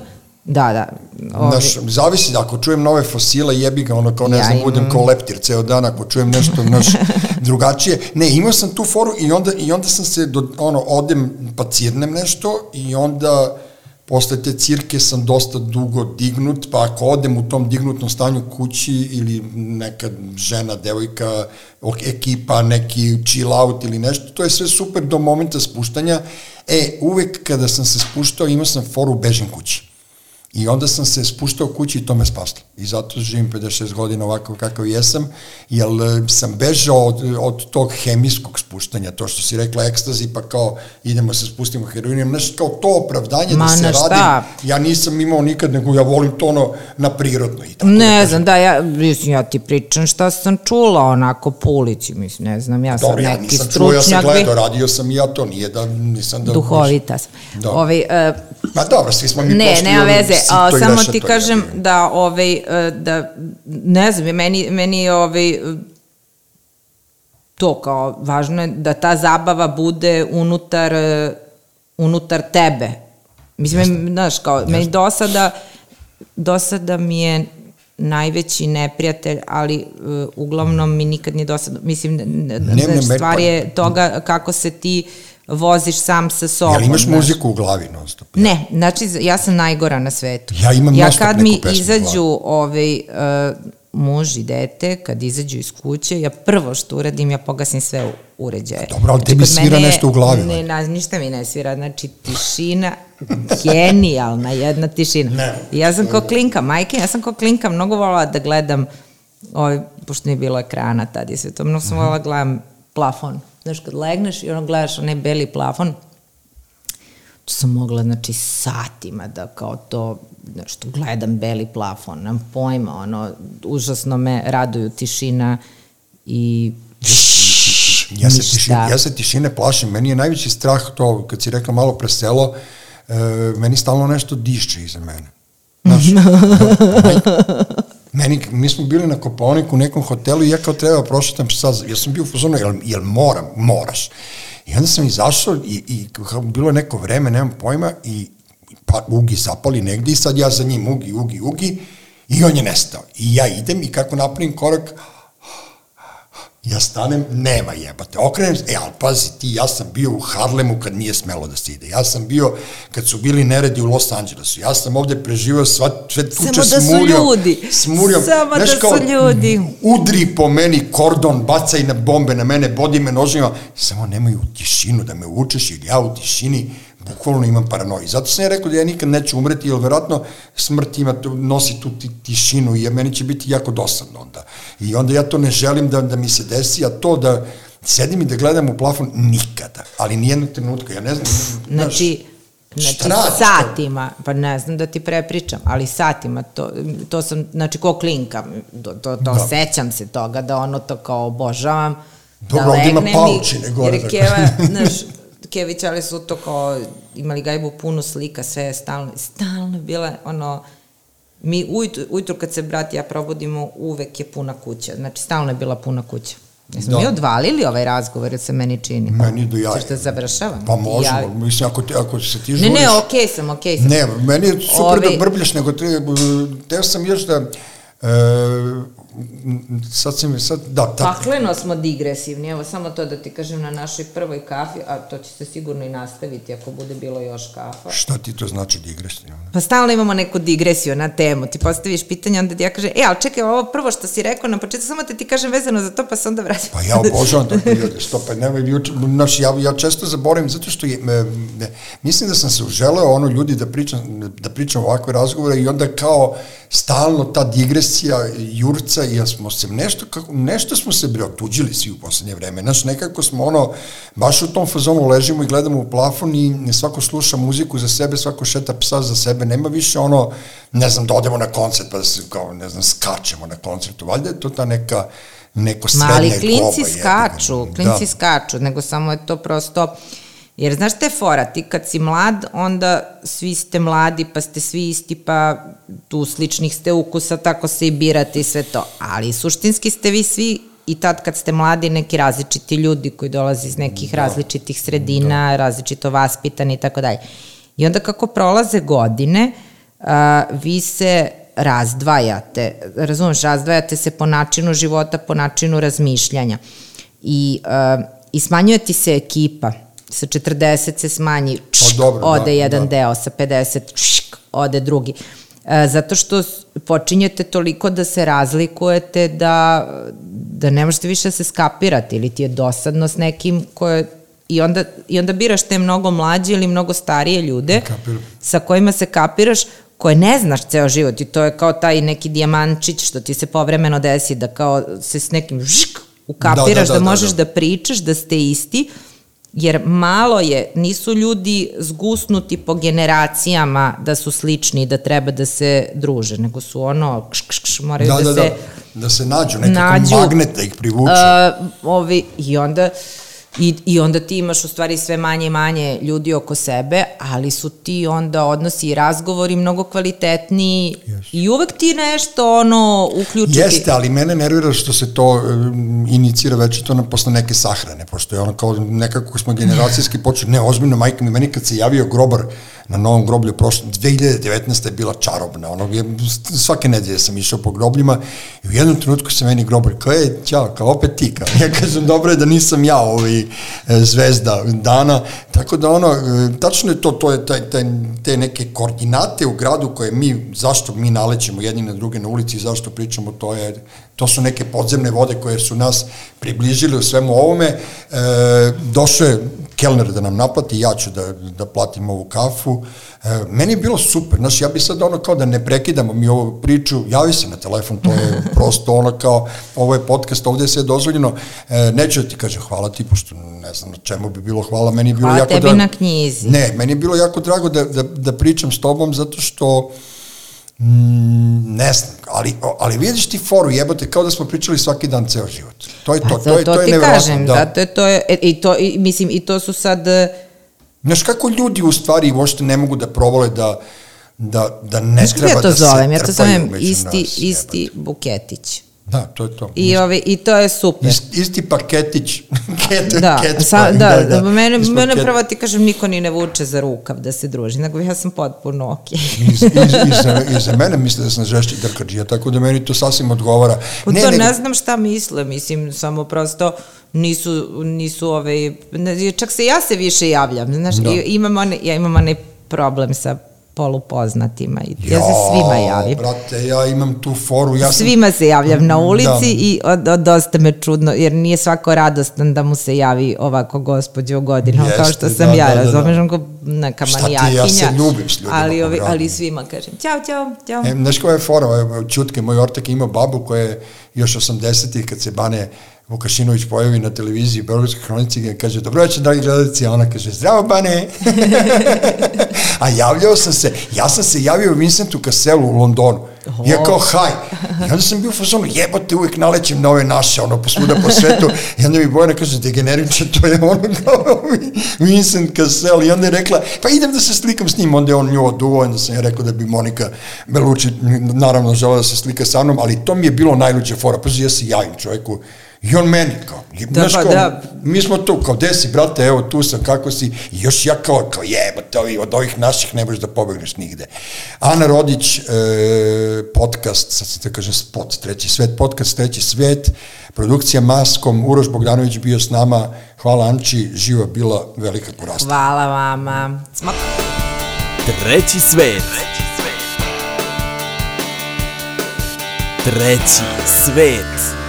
Da, da. Ovi, Znaš, zavisi da ako čujem nove fosile, jebi ga, ono kao ne Ja znam, budem imam- kao leptir ceo dan, ako čujem nešto, znaš, drugačije. Ne, imao sam tu foru i onda, i onda sam se, do, ono, odem pa cirnem nešto i onda posle te cirke sam dosta dugo dignut, pa ako odem u tom dignutnom stanju kući ili neka žena, devojka, ekipa, neki chill out ili nešto, to je sve super do momenta spuštanja. E, uvek kada sam se spuštao imao sam foru bežim kući. I onda sam se spuštao kući i to me spaslo. I zato živim 56 godina ovako kakav jesam, jer e, sam bežao od, od tog hemijskog spuštanja, to što si rekla ekstazi, pa kao idemo se spustimo heroinom, znaš, kao to opravdanje Ma, da se šta? radim, ja nisam imao nikad, nego ja volim to ono na prirodno. I tako da Ne kažem. znam, da, ja, mislim, ja ti pričam šta sam čula onako po ulici, mislim, ne znam, ja sam Dobro, ja neki nisam čuo, ja sam stručnjak, gledao, radio sam i ja to, nije da nisam da... duhovita sam. Da. Ovaj, e, Ma dobro, svi smo mi Ne, pošli nema ono veze, a, samo ti kažem ga. da, ovaj, e, da, ne znam, meni, meni je ovaj, e, to kao, važno je da ta zabava bude unutar, e, unutar tebe. Mislim, znaš, kao, meni do sada, do sada mi je najveći neprijatelj, ali uh, uglavnom mi nikad nije dosadno. Mislim, ne, ne, Ne, stvar je toga kako se ti voziš sam sa sobom. Jel imaš znaš. muziku u glavi non stop? Ne, znači ja sam najgora na svetu. Ja imam ja non-stop kad neku mi pesmu u izađu ovaj, uh, muž i dete, kad izađu iz kuće, ja prvo što uradim, ja pogasim sve u- uređaje. Dobro, ali tebi kod svira mene nešto u glavi, Ne, na, ništa mi ne svira, znači tišina, genijalna jedna tišina. Ne. Ja sam kao klinka, majke, ja sam kao klinka mnogo volala da gledam, ovaj, pošto nije bilo ekrana tad i sve to, mnogo sam Mhm. volala da gledam plafon. Znaš, kad legneš i ono gledaš onaj beli plafon, to sam mogla, znači, satima da kao to, nešto, gledam beli plafon, nemam pojma, ono, užasno me raduju tišina i Ja se, tišine, ja se tišine plašim. Meni je najveći strah to, kad si rekla malo pre selo, e, meni stalno nešto diše iza mene. Znaš, meni, mi smo bili na Koponiku u nekom hotelu i ja kao treba prošetam sad, ja sam bio u fazonu, jel, jel moram, moraš. I onda sam izašao i, i bilo neko vreme, nemam pojma, i pa Ugi zapali negde i sad ja za njim, Ugi, Ugi, Ugi, i on je nestao. I ja idem i kako napravim korak, Ja stanem, nema jebate. Okrenem se, e, ali pazi ti, ja sam bio u Harlemu kad nije smelo da se ide. Ja sam bio, kad su bili neredi u Los Angelesu. Ja sam ovde preživao sva, sve tuče Samo da su ljudi. Smuljom. Samo Znaš, da kao, su ljudi. Udri po meni kordon, bacaj na bombe na mene, bodi me nožima. Samo nemoj u tišinu da me učeš, jer ja u tišini bukvalno imam paranoju. Zato sam ja rekao da ja nikad neću umreti, jer verovatno smrt ima, tu- nosi tu ti, tišinu i meni će biti jako dosadno onda. I onda ja to ne želim da, da mi se desi, a to da sedim i da gledam u plafon nikada, ali nijednog trenutka, ja ne znam, znaš, Znači, znači šta satima, pa ne znam da ti prepričam, ali satima, to, to sam, znači ko klinka, to, to, to Da. sećam se toga, da ono to kao obožavam, Dobro, da legnem i, gore, jer. Keva, znaš, Kević, ali su to kao, imali gajbu puno slika, sve je stalno, stalno bila, ono, mi ujutru, ujutru kad se brat ja probudimo, uvek je puna kuća, znači stalno je bila puna kuća. Jesmo Da. mi odvalili ovaj razgovor, jer se meni čini. Meni do jaja. Ćeš da završavam? Pa možemo, Ja- mislim, ako, te, ako se ti Ne, žuriš... ne, okej sam, okej sam. Ne, meni je super Ovi- da brbljaš, nego te, teo sam još da, e, sad si mi, sad, da, ta, Pakleno smo digresivni, evo samo to da ti kažem na našoj prvoj kafi, a to će se sigurno i nastaviti ako bude bilo još kafa. šta ti to znači digresivno? Pa stalno imamo neku digresiju na temu, ti postaviš pitanje, onda ti ja kažem, e, ali čekaj, ovo prvo što si rekao na početku, samo te ti kažem vezano za to, pa se onda vratim. Pa ja obožavam takve ljude, što pa nemoj, znaš, ja, ja često zaboravim, zato što je, me, ne, mislim da sam se uželeo ono ljudi da pričam, da pričam ovakve razgovore i onda kao stalno ta digresija jurca ja smo se nešto, kako, nešto smo se bre otuđili svi u poslednje vreme, znaš, nekako smo ono, baš u tom fazonu ležimo i gledamo u plafon i svako sluša muziku za sebe, svako šeta psa za sebe, nema više ono, ne znam, da odemo na koncert pa da se, kao, ne znam, skačemo na koncertu, valjda je to ta neka, neko srednje Mali goba. klinci jebiga. skaču, klinci skaču, nego samo je to prosto... Jer znaš šta je fora, ti kad si mlad, onda svi ste mladi, pa ste svi isti, pa tu sličnih ste ukusa, tako se i birate i sve to. Ali suštinski ste vi svi i tad kad ste mladi neki različiti ljudi koji dolaze iz nekih da. različitih sredina, da. različito vaspitani i tako dalje. I onda kako prolaze godine, a, vi se razdvajate, razumeš, razdvajate se po načinu života, po načinu razmišljanja. I, a, i smanjuje ti se ekipa, sa 40 se smanji, čšk, dobro, ode da, jedan da. deo, sa 50 čšk, ode drugi. E, zato što počinjete toliko da se razlikujete da, da ne možete više da se skapirati ili ti je dosadno s nekim koje I onda, I onda biraš te mnogo mlađe ili mnogo starije ljude Kapiram. sa kojima se kapiraš koje ne znaš ceo život i to je kao taj neki dijamančić što ti se povremeno desi da kao se s nekim žik ukapiraš da, da, da, da možeš da, da pričaš, da ste isti, jer malo je, nisu ljudi zgusnuti po generacijama da su slični i da treba da se druže, nego su ono, kš, kš, kš, moraju Da, da, da, se... da, da se nađu, nekako nađu, magnet da ih privuče. Uh, ovi, I onda I, I onda ti imaš u stvari sve manje i manje ljudi oko sebe, ali su ti onda odnosi i razgovori mnogo kvalitetniji yes. i uvek ti nešto ono uključiti. Jeste, ali mene nervira što se to um, inicira već to na, posle neke sahrane, pošto je ono kao nekako smo generacijski počeli, ne, ozbiljno, majka mi, meni kad se javio grobar na novom groblju prošle, 2019. je bila čarobna, ono, je, svake nedelje sam išao po grobljima i u jednom trenutku se meni grobar, kao je, ćao, kao opet ti, kao, ja kažem, dobro je da nisam ja ovaj e, zvezda dana, tako da ono, e, tačno je to, to je taj, taj, te neke koordinate u gradu koje mi, zašto mi nalećemo jedni na druge na ulici zašto pričamo, to je, to su neke podzemne vode koje su nas približili u svemu ovome, e, došao je kelner da nam naplati, ja ću da, da platim ovu kafu. E, meni je bilo super, znaš, ja bi sad ono kao da ne prekidamo mi ovu priču, javi se na telefon, to je prosto ono kao, ovo je podcast, ovde je sve dozvoljeno, e, neću da ti kažem hvala ti, pošto ne znam na čemu bi bilo hvala, meni je bilo Hvala jako tebi drago. na knjizi. Ne, meni je bilo jako drago da, da, da pričam s tobom, zato što Mm, ne znam, ali, ali vidiš ti foru, jebote, kao da smo pričali svaki dan ceo život. To je to, Pa, to, je, to, to je nevjerojatno. kažem, da. da. to je, to je, e, i to, i, mislim, i to su sad, e, Znaš kako ljudi u stvari uopšte ne mogu da provole da, da, da ne znaš treba ja to da se zovem, ja to trpaju zovem isti, nas, isti jebote. buketić. Da, to je to. I, ovi, I to je super. Ist, isti paketić. Ket, Da, ket, sa, da, da, da, mene, Mi smo mene ket- prvo ti kažem, niko ni ne vuče za rukav da se druži, nego ja sam potpuno okej. I, i, i, za, I za mene misle da sam žešći drkađija, tako da meni to sasvim odgovara. Pa ne, to ne znam šta misle, mislim, samo prosto nisu, nisu ove, ne, čak se ja se više javljam, znaš, Da. da. imam one, ja imam onaj problem sa polupoznatima i ja se svima javim. brate, ja imam tu foru. Ja sam, Svima se javljam na ulici Da. i od, od, dosta me čudno, jer nije svako radostan da mu se javi ovako gospođo u godinama, kao što Jeste, sam da, ja, da, da, da. razumeš, kao neka Šta ti, manijakinja. ja se ljubim s ljudima ali, ovi, ali svima kažem, ćao, ćao, ćao. E, znaš koja je fora? Čutke, moj ortak ima babu koja je još 80-ih kad se Bane Vukašinović pojavi na televiziji Beogradskoj hronici i kaže dobro večer dragi gledalci, a ona kaže zdravo Bane. A javljao sam se ja sam se javio Vincentu Casselu u Londonu. Ja kao haj i onda sam bio u fazonu jebote uvek nalećem na ove naše ono posvuda po svetu. I onda mi Bojana kaže degeneriče to je ono kao Vincent Cassel. I onda je rekla pa idem da se slikam s njim. Onda je on nju oduvao onda sam ja rekao da bi Monika Belucci naravno žela da se slika sa mnom ali to mi je bilo najluđe fora. Pa ja se javim čoveku I on meni kao, Da, znaš pa kao, da. mi smo tu, kao, gde si, brate, evo, tu sam, kako si, i još ja kao, kao jebate, ovi, od ovih naših ne možeš da pobegneš nigde. Ana Rodić, e, podcast, sad se te kaže spot, treći svet, podcast, treći svet, produkcija Maskom, Uroš Bogdanović bio s nama, hvala Anči, živa bila velika kurasta. Hvala vama. Smo... Treći svet. Treći svet.